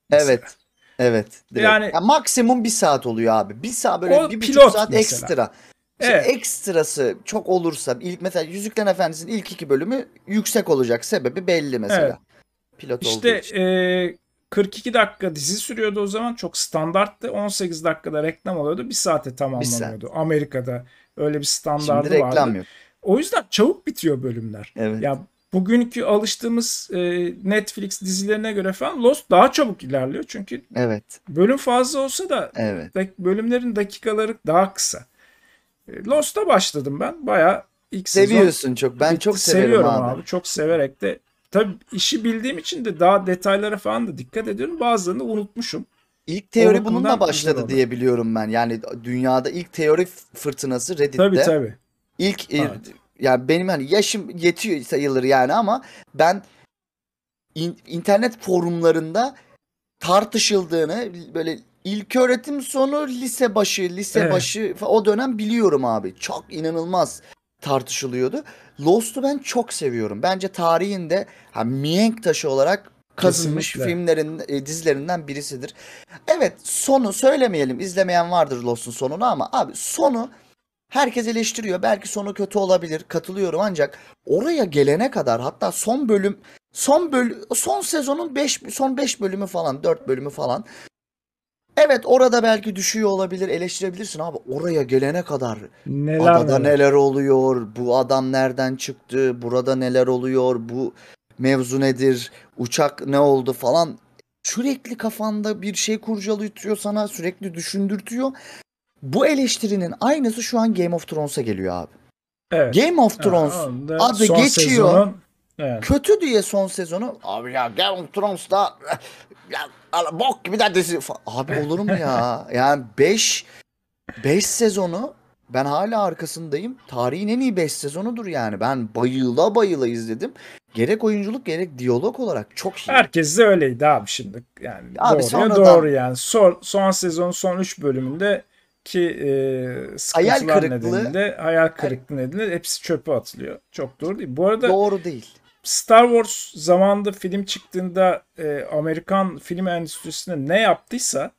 mesela. Evet. Evet. Direkt. Yani- Ya maksimum bir saat oluyor abi. Bir saat böyle bir buçuk pilot saat mesela. ekstra. İşte Evet. ekstrası çok olursa ilk mesela Yüzüklerin Efendisi'nin ilk iki bölümü yüksek olacak. Sebebi belli mesela. Evet. Pilot olduğu İşte için. e, 42 dakika dizi sürüyordu o zaman. Çok standarttı. 18 dakikada reklam oluyordu. Bir saate tamamlanıyordu. Amerika'da öyle bir standardı Şimdi reklam vardı. yok. O yüzden çabuk bitiyor bölümler. Evet. Ya bugünkü alıştığımız e, Netflix dizilerine göre falan Lost daha çabuk ilerliyor. Çünkü Evet. bölüm fazla olsa da Evet. bölümlerin dakikaları daha kısa. E, Lost'a başladım ben. Bayağı ilk sezon Seviyorsun çok. Ben bitti. çok seviyorum abi. Çok severek de tabii işi bildiğim için de daha detaylara falan da dikkat ediyorum. Bazılarını unutmuşum. İlk teori bununla başladı diye biliyorum ben. Yani dünyada ilk teori fırtınası Reddit'te. Tabii tabii. İlk Evet. ya benim hani yaşım yetiyor sayılır yani ama ben in- internet forumlarında tartışıldığını böyle ilk öğretim sonu lise başı lise Evet. başı o dönem biliyorum abi. Çok inanılmaz tartışılıyordu. Lost'u ben çok seviyorum. Bence tarihinde ha, mihenk taşı olarak kazınmış Kesinlikle. filmlerin e, dizilerinden birisidir. Evet sonu söylemeyelim. izlemeyen vardır Lost'un sonunu ama abi sonu Herkes eleştiriyor. Belki sonu kötü olabilir. Katılıyorum ancak oraya gelene kadar hatta son bölüm son böl son sezonun 5 son 5 bölümü falan 4 bölümü falan Evet orada belki düşüyor olabilir, eleştirebilirsin abi. Oraya gelene kadar Neler adada neler. neler oluyor? Bu adam nereden çıktı? Burada neler oluyor? Bu mevzu nedir? Uçak ne oldu falan. Sürekli kafanda bir şey kurcalıyor sana, sürekli düşündürtüyor. Bu eleştirinin aynısı şu an Game of Thrones'a geliyor abi. Evet. Game of Thrones Ha, adı son geçiyor. sezonun Evet. Kötü diye son sezonu abi ya Game of Thrones'ta ya bok gibi de dizi Abi olur mu ya? Yani 5 5 sezonu ben hala arkasındayım. Tarihin en iyi 5 sezonudur yani. Ben bayıla bayıla izledim. Gerek oyunculuk gerek diyalog olarak çok iyi. Herkes de öyleydi abi şimdi. Yani Abi doğruya sonradan- doğru yani. Son, son sezonun son 3 bölümünde ki e, Hayal kırıklığı- nedeniyle hayal kırıklığı nedeniyle hepsi çöpe atılıyor. Çok doğru değil. Bu arada Doğru değil. Star Wars zamanında film çıktığında e, Amerikan film endüstrisine ne yaptıysa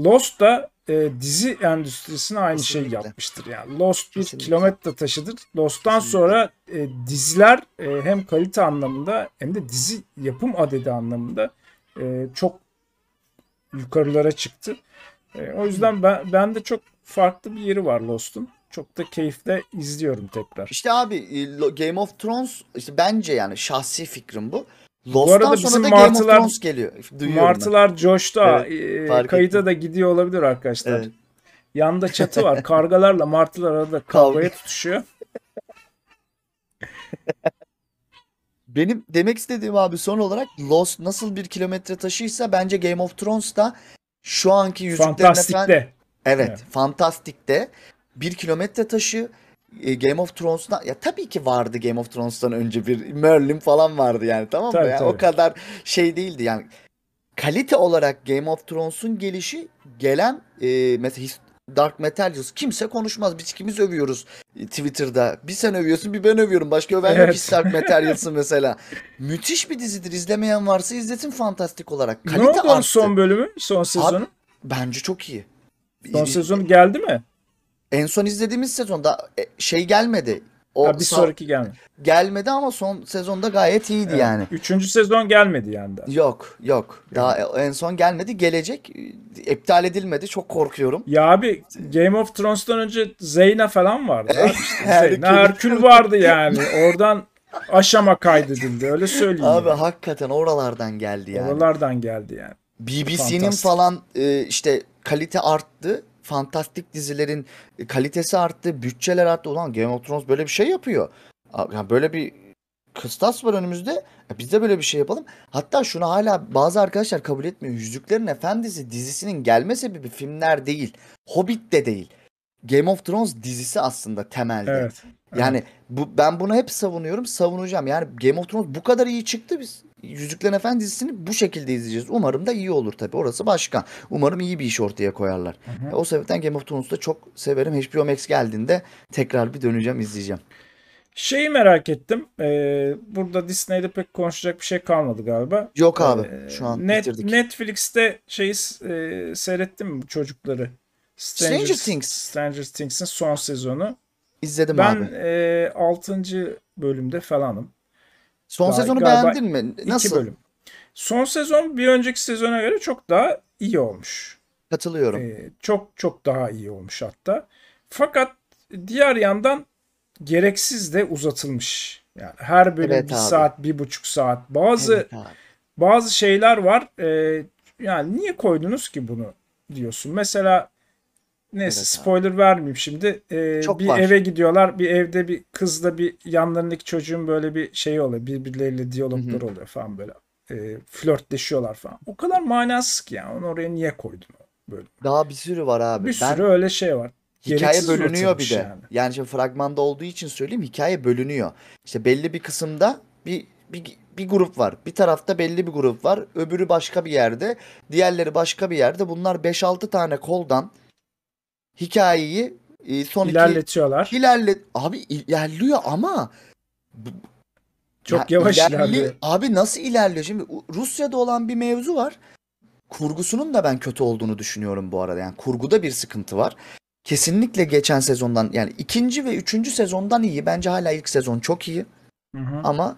Lost da e, dizi endüstrisine aynı Kesinlikle. yapmıştır. Yani Lost bir Kesinlikle. kilometre taşıdır. Lost'tan Kesinlikle. sonra e, diziler e, hem kalite anlamında hem de dizi yapım adedi anlamında e, çok yukarılara çıktı. E, o yüzden ben, ben de çok farklı bir yeri var Lost'un. Çok da keyifle izliyorum tekrar. İşte abi e, Game of Thrones işte bence yani şahsi fikrim bu. arada Lost'tan bizim sonra da Game of martılar- Thrones geliyor. Duyuyorum ben. Martılar coştu. ha. Evet, E, kayıta ettim. da gidiyor olabilir arkadaşlar. Evet. Yanında çatı var. Kargalarla martılar arada kavgaya tutuşuyor. Benim demek istediğim abi son olarak Lost nasıl bir kilometre taşıysa bence Game of Thrones da şu anki Yüzüklerin Efendisi. Evet, Evet. Fantastik'te bir kilometre taşı e, Game of Thrones'tan ya tabii ki vardı Game of Thrones'tan önce bir Merlin falan vardı yani tamam mı? Tabii, Yani tabii. o kadar şey değildi yani. Kalite olarak Game of Thrones'un gelişi gelen e, mesela Dark Materials kimse konuşmaz. Biz ikimiz övüyoruz e, Twitter'da. Bir sen övüyorsun bir ben övüyorum. Başka öven yok Evet. hiç Dark Materials'ı mesela. Müthiş bir dizidir. İzlemeyen varsa izlesin fantastik olarak. Ne Kalite oldu onun arttı. son bölümü? Son sezonu? Bence çok iyi. Son sezonu geldi mi? En son izlediğimiz sezonda e, şey gelmedi. O Ha, bir sonraki gelmedi. gelmedi ama son sezonda gayet iyiydi Evet. yani. Üçüncü sezon gelmedi yani. daha. Yok, yok. Daha en son gelmedi. Gelecek. İptal edilmedi. Çok korkuyorum. Ya abi Game of Thrones'tan önce Zeyna falan vardı. abi işte. Herkül. Zeyna Herkül vardı yani. Oradan aşama kaydedildi. Öyle söyleyeyim. Abi yani. hakikaten oralardan geldi yani. Oralardan geldi yani. BBC'nin Fantastik. falan e, işte kalite arttı. Fantastik dizilerin e, kalitesi arttı. Bütçeler arttı. Ulan Game of Thrones böyle bir şey yapıyor. Yani böyle bir kıstas var önümüzde. Biz de böyle bir şey yapalım. Hatta şunu hala bazı arkadaşlar kabul etmiyor. Yüzüklerin Efendisi dizisinin gelme sebebi filmler değil. Hobbit de değil. Game of Thrones dizisi aslında temelde. Evet. Yani bu ben bunu hep savunuyorum, savunacağım. Yani Game of Thrones bu kadar iyi çıktı biz. Yüzüklerin Efendisi dizisini bu şekilde izleyeceğiz. Umarım da iyi olur tabii. Orası başka. Umarım iyi bir iş ortaya koyarlar. Hı hı. E, O sebepten Game of Thrones'u da çok severim. HBO Max geldiğinde tekrar bir döneceğim, izleyeceğim. Şeyi merak ettim. Ee, burada Disney'de pek konuşacak bir şey kalmadı galiba. Yok abi. Ee, Şu an Net, bitirdik. Netflix'te şeyi e, seyrettin mi çocukları? Stranger Things. Stranger Things'in son sezonu. İzledim Ben abi. e, 6. bölümde falanım. Son Gal- sezonu beğendin mi? İki Nasıl? bölüm. Son sezon bir önceki sezona göre çok daha iyi olmuş. Katılıyorum. Ee, çok çok daha iyi olmuş hatta. Fakat diğer yandan gereksiz de uzatılmış. Yani her bölüm Evet bir abi. saat, bir buçuk saat. Bazı Evet abi. bazı şeyler var. e, yani niye koydunuz ki bunu diyorsun. Mesela neyse Evet abi. spoiler vermeyeyim şimdi. E, Çok bir var. eve gidiyorlar. Bir evde bir kızla bir yanlarındaki çocuğun böyle bir şey oluyor. Birbirleriyle diyaloglar oluyor falan böyle. E, flörtleşiyorlar falan. O kadar manasız ki yani. Onu oraya niye koydun? Böyle. Daha bir sürü var abi. Bir Ben sürü öyle şey var. Hikaye Gereksiz bölünüyor bir de. yani. Yani. şimdi fragmanda olduğu için söyleyeyim hikaye bölünüyor. İşte belli bir kısımda bir bir bir grup var. Bir tarafta belli bir grup var. Öbürü başka bir yerde. Diğerleri başka bir yerde. Bunlar 5-6 tane koldan hikayeyi e, son İlerletiyorlar. iki ilerle abi ilerliyor ama Çok ya yavaş ilerli- ilerliyor. Abi nasıl ilerliyor? Şimdi Rusya'da olan bir mevzu var. Kurgusunun da ben kötü olduğunu düşünüyorum bu arada. Yani kurguda bir sıkıntı var. Kesinlikle geçen sezondan yani ikinci ve üçüncü sezondan iyi. Bence hala ilk sezon çok iyi. Hı hı. Ama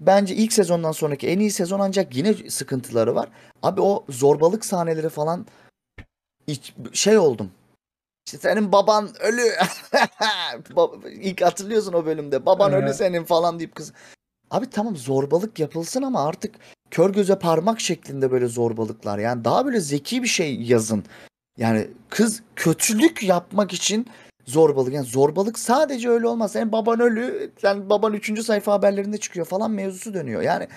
bence ilk sezondan sonraki en iyi sezon ancak yine sıkıntıları var. Abi o zorbalık sahneleri falan şey oldum. İşte senin baban ölü. İlk hatırlıyorsun o bölümde. Baban ölü senin falan deyip kız. Abi tamam zorbalık yapılsın ama artık kör göze parmak şeklinde böyle zorbalıklar. Yani daha böyle zeki bir şey yazın. Yani kız kötülük yapmak için zorbalık. Yani zorbalık sadece öyle olmaz. Senin baban ölü, yani baban 3. sayfa haberlerinde çıkıyor falan mevzusu dönüyor. Yani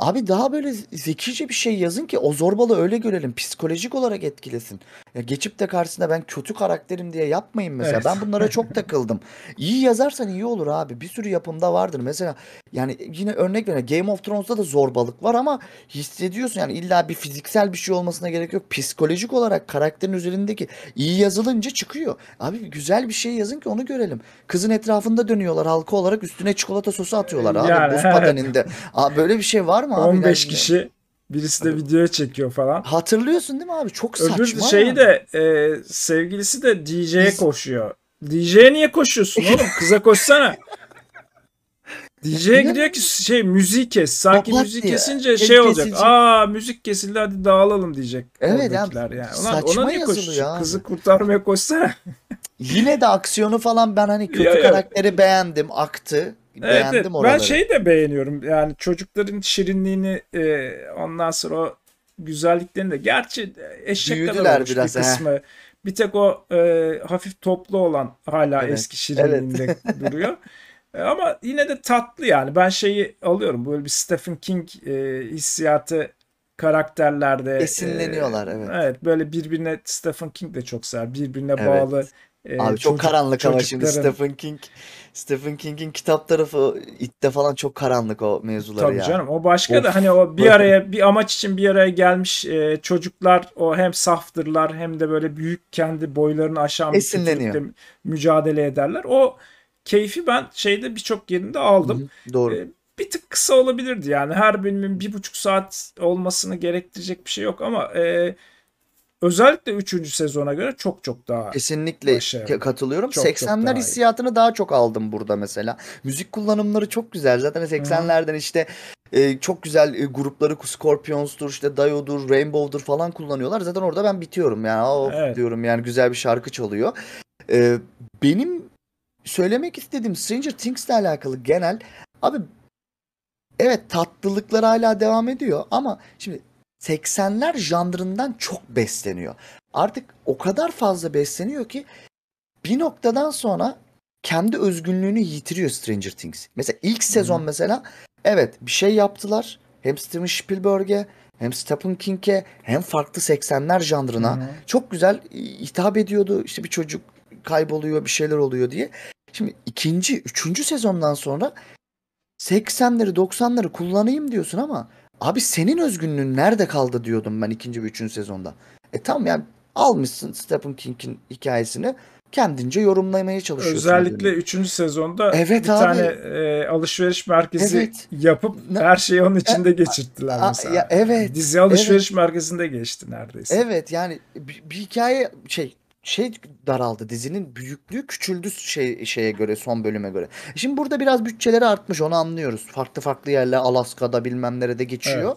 Abi daha böyle zekice bir şey yazın ki o zorbalığı öyle görelim. Psikolojik olarak etkilesin. Ya geçip de karşısında ben kötü karakterim diye yapmayın mesela. Evet. Ben bunlara çok takıldım. İyi yazarsan iyi olur abi. Bir sürü yapımda vardır. Mesela yani yine örnek veriyorum. Game of Thrones'ta da zorbalık var ama hissediyorsun yani illa bir fiziksel bir şey olmasına gerek yok. Psikolojik olarak karakterin üzerindeki iyi yazılınca çıkıyor. Abi güzel bir şey yazın ki onu görelim. Kızın etrafında dönüyorlar halka olarak üstüne çikolata sosu atıyorlar abi Yani, buz evet. pateninde. Abi böyle bir şey var mı abi? 15 Yani- kişi birisi de videoya çekiyor falan. Hatırlıyorsun değil mi abi? Çok saçma. Öbür şeyi yani. de e, sevgilisi de DJ'ye Biz- koşuyor. DJ'ye niye koşuyorsun oğlum? Kıza koşsana. DJ'ye gidiyor ki şey müziği kes. Sanki Kapat müzik diye. kesince El şey olacak. kesici. Aa müzik kesildi hadi dağılalım diyecek. Evet oradakiler yani. Ulan saçma ona niye koşuyorsun? ya. Kızı kurtarmaya koşsana. Yine de aksiyonu falan ben hani kötü Ya, ya. karakteri beğendim. Aktı. Evet, Beğendim evet. ben oraları. şeyi de beğeniyorum. Yani çocukların şirinliğini e, ondan sonra o güzelliklerini de. Gerçi eşek kadar Büyüdüler olmuş biraz, bir he. kısmı. Bir tek o e, hafif toplu olan hala Evet, eski şirinliğinde duruyor. E, ama yine de tatlı yani. Ben şeyi alıyorum. Böyle bir Stephen King e, hissiyatı karakterlerde. Esinleniyorlar, e, evet. Evet böyle birbirine Stephen King de çok sever. Birbirine Evet. bağlı. e, Abi çok çocuk- karanlık ama şimdi Stephen King Stephen King'in kitap tarafı itte falan çok karanlık o mevzuları Tabii ya. canım o başka Of. da hani o bir araya bir amaç için bir araya gelmiş e, çocuklar o hem saftırlar hem de böyle büyük kendi boylarını aşan bir mücadele ederler. O keyfi ben şeyde birçok yerinde aldım. Hı hı, Doğru. E, bir tık kısa olabilirdi yani her bölümün bir buçuk saat olmasını gerektirecek bir şey yok ama e, özellikle üçüncü sezona göre çok çok daha Kesinlikle başarılı. katılıyorum. Çok, çok 80'ler daha iyi. hissiyatını daha çok aldım burada mesela. Müzik kullanımları çok güzel. Zaten 80'lerden işte e, çok güzel e, grupları Scorpions'tur, işte Dio'dur, Rainbow'dur falan kullanıyorlar. Zaten orada ben bitiyorum yani. Of Evet. diyorum yani güzel bir şarkı çalıyor. E, benim söylemek istediğim Stranger Things'le alakalı genel abi evet tatlılıklar hala devam ediyor ama şimdi 80'ler janrından çok besleniyor. Artık o kadar fazla besleniyor ki bir noktadan sonra kendi özgünlüğünü yitiriyor Stranger Things. Mesela ilk sezon mesela evet bir şey yaptılar. Hem Steven Spielberg'e hem Stephen King'e hem farklı 80'ler janrına. Hı hı. Çok güzel hitap ediyordu. İşte bir çocuk kayboluyor bir şeyler oluyor diye. Şimdi ikinci, üçüncü sezondan sonra 80'leri 90'ları kullanayım diyorsun ama abi senin özgünlüğün nerede kaldı diyordum ben ikinci ve üçüncü sezonda. E tamam yani almışsın Stephen King'in hikayesini kendince yorumlamaya çalışıyorsun. Özellikle özgünlüğü. 3. sezonda Evet bir abi. tane e, alışveriş merkezi Evet. yapıp Ne- her şeyi onun içinde geçirttiler A- mesela. ya evet, Dizi alışveriş merkezinde geçti neredeyse. Evet yani bir, bir hikaye şey şey daraldı dizinin büyüklüğü küçüldü şey şeye göre son bölüme göre. Şimdi burada biraz bütçeleri artmış onu anlıyoruz. Farklı farklı yerler Alaska'da bilmem nerede geçiyor.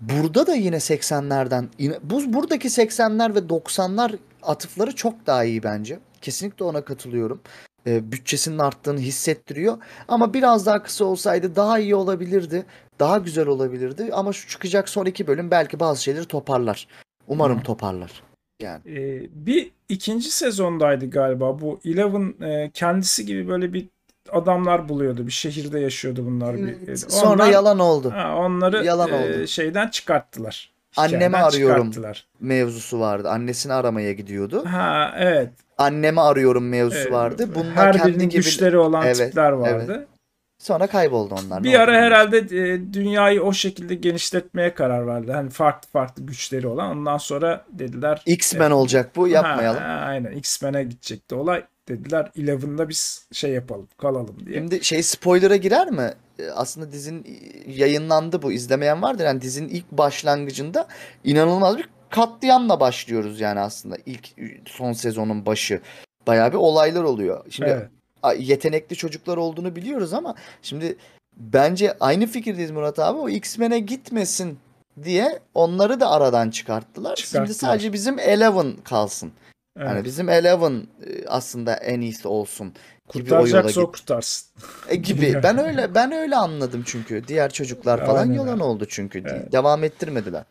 Burada da yine 80'lerden yine bu buradaki 80'ler ve 90'lar atıfları çok daha iyi bence. Kesinlikle ona katılıyorum. Ee, bütçesinin arttığını hissettiriyor. Ama biraz daha kısa olsaydı daha iyi olabilirdi. Daha güzel olabilirdi. Ama şu çıkacak son iki bölüm belki bazı şeyleri toparlar. Umarım toparlar. Yani. E, bir ikinci sezondaydı galiba bu Eleven e, kendisi gibi böyle bir adamlar buluyordu. Bir şehirde yaşıyordu bunlar. Bir, e, Sonra onlar- yalan oldu. Ha, onları Yalan e, oldu. şeyden çıkarttılar. Annemi arıyorum. çıkarttılar. Mevzusu vardı. Annesini aramaya gidiyordu. Ha evet. Annemi arıyorum mevzusu evet. vardı. Bunlar Her kendi birinin gibi güçleri olan Evet, tipler vardı. Sonra kayboldu onlar. Bir Ne ara oldu herhalde e, dünyayı o şekilde genişletmeye karar verdi. Hani farklı farklı güçleri olan. Ondan sonra dediler X-Men e, olacak bu yapmayalım. Ha, ha, aynen X-Men'e gidecekti olay. Dediler Eleven'da biz şey yapalım kalalım diye. Şimdi şey spoiler'a girer mi? Ee, Aslında dizinin yayınlandı bu. izlemeyen vardır. Yani dizinin ilk başlangıcında inanılmaz bir katliamla başlıyoruz yani aslında. ilk son sezonun başı. Bayağı bir olaylar oluyor. Şimdi Evet. Yetenekli çocuklar olduğunu biliyoruz ama şimdi bence aynı fikirdeyiz Murat abi. O X-Men'e gitmesin diye onları da aradan çıkarttılar. Şimdi Çıkarttılar. sadece bizim Eleven kalsın. evet. Yani bizim Eleven e, aslında en iyisi olsun gibi o yola Kurtaracaksa o git- kurtarsın. e, gibi. Ben öyle ben öyle anladım çünkü. Diğer çocuklar falan Aynen yalan öyle. oldu çünkü. Evet. Devam ettirmediler.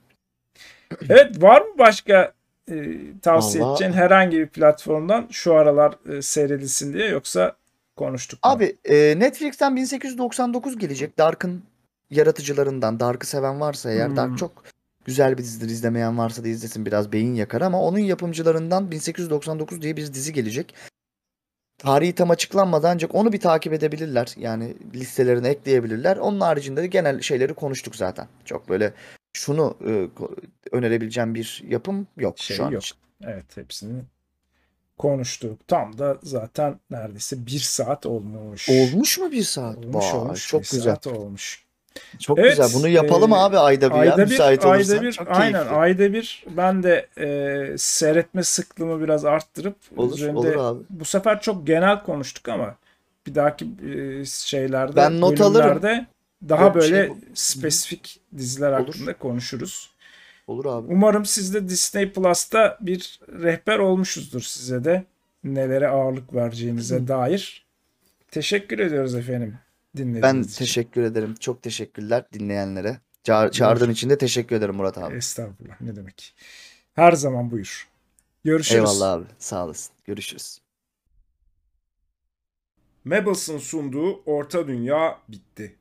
Evet var mı başka e, tavsiye Vallahi- edeceğin herhangi bir platformdan şu aralar e, seyredilsin diye yoksa konuştuk? Abi e, Netflix'ten 1899 gelecek. Dark'ın yaratıcılarından. Dark'ı seven varsa eğer. Hmm. Dark çok güzel bir dizidir. İzlemeyen varsa da izlesin. Biraz beyin yakar ama onun yapımcılarından 1899 diye bir dizi gelecek. Tarihi tam açıklanmadan ancak onu bir takip edebilirler. Yani listelerine ekleyebilirler. Onun haricinde de genel şeyleri konuştuk zaten. Çok böyle şunu e, önerebileceğim bir yapım yok Şey şu an yok. için. Evet hepsini konuştuk. Tam da zaten neredeyse bir saat olmuş. Olmuş mu bir saat? Olmuş Vay, olmuş. çok bir güzel. saat olmuş. Çok Evet, güzel. Bunu yapalım e, abi ayda bir ya Ayda bir, müsait olursan. ayda bir, Çok aynen keyifli. ayda bir ben de e, seyretme sıklığımı biraz arttırıp Olur, üzerinde olur abi. bu sefer çok genel konuştuk ama bir dahaki e, şeylerde Ben not alırım. daha Yok, böyle şey spesifik diziler Olur. hakkında konuşuruz. Olur abi. Umarım siz de Disney Plus'ta bir rehber olmuşuzdur size de nelere ağırlık vereceğinize dair. Teşekkür ediyoruz efendim dinlediğiniz Ben için. teşekkür ederim. Çok teşekkürler dinleyenlere. Ça- çağırdığın için de teşekkür ederim Murat abi. Estağfurullah ne demek. Her zaman buyur. Görüşürüz. Eyvallah abi. Sağ olasın. Görüşürüz. Mabels'ın sunduğu Orta Dünya bitti.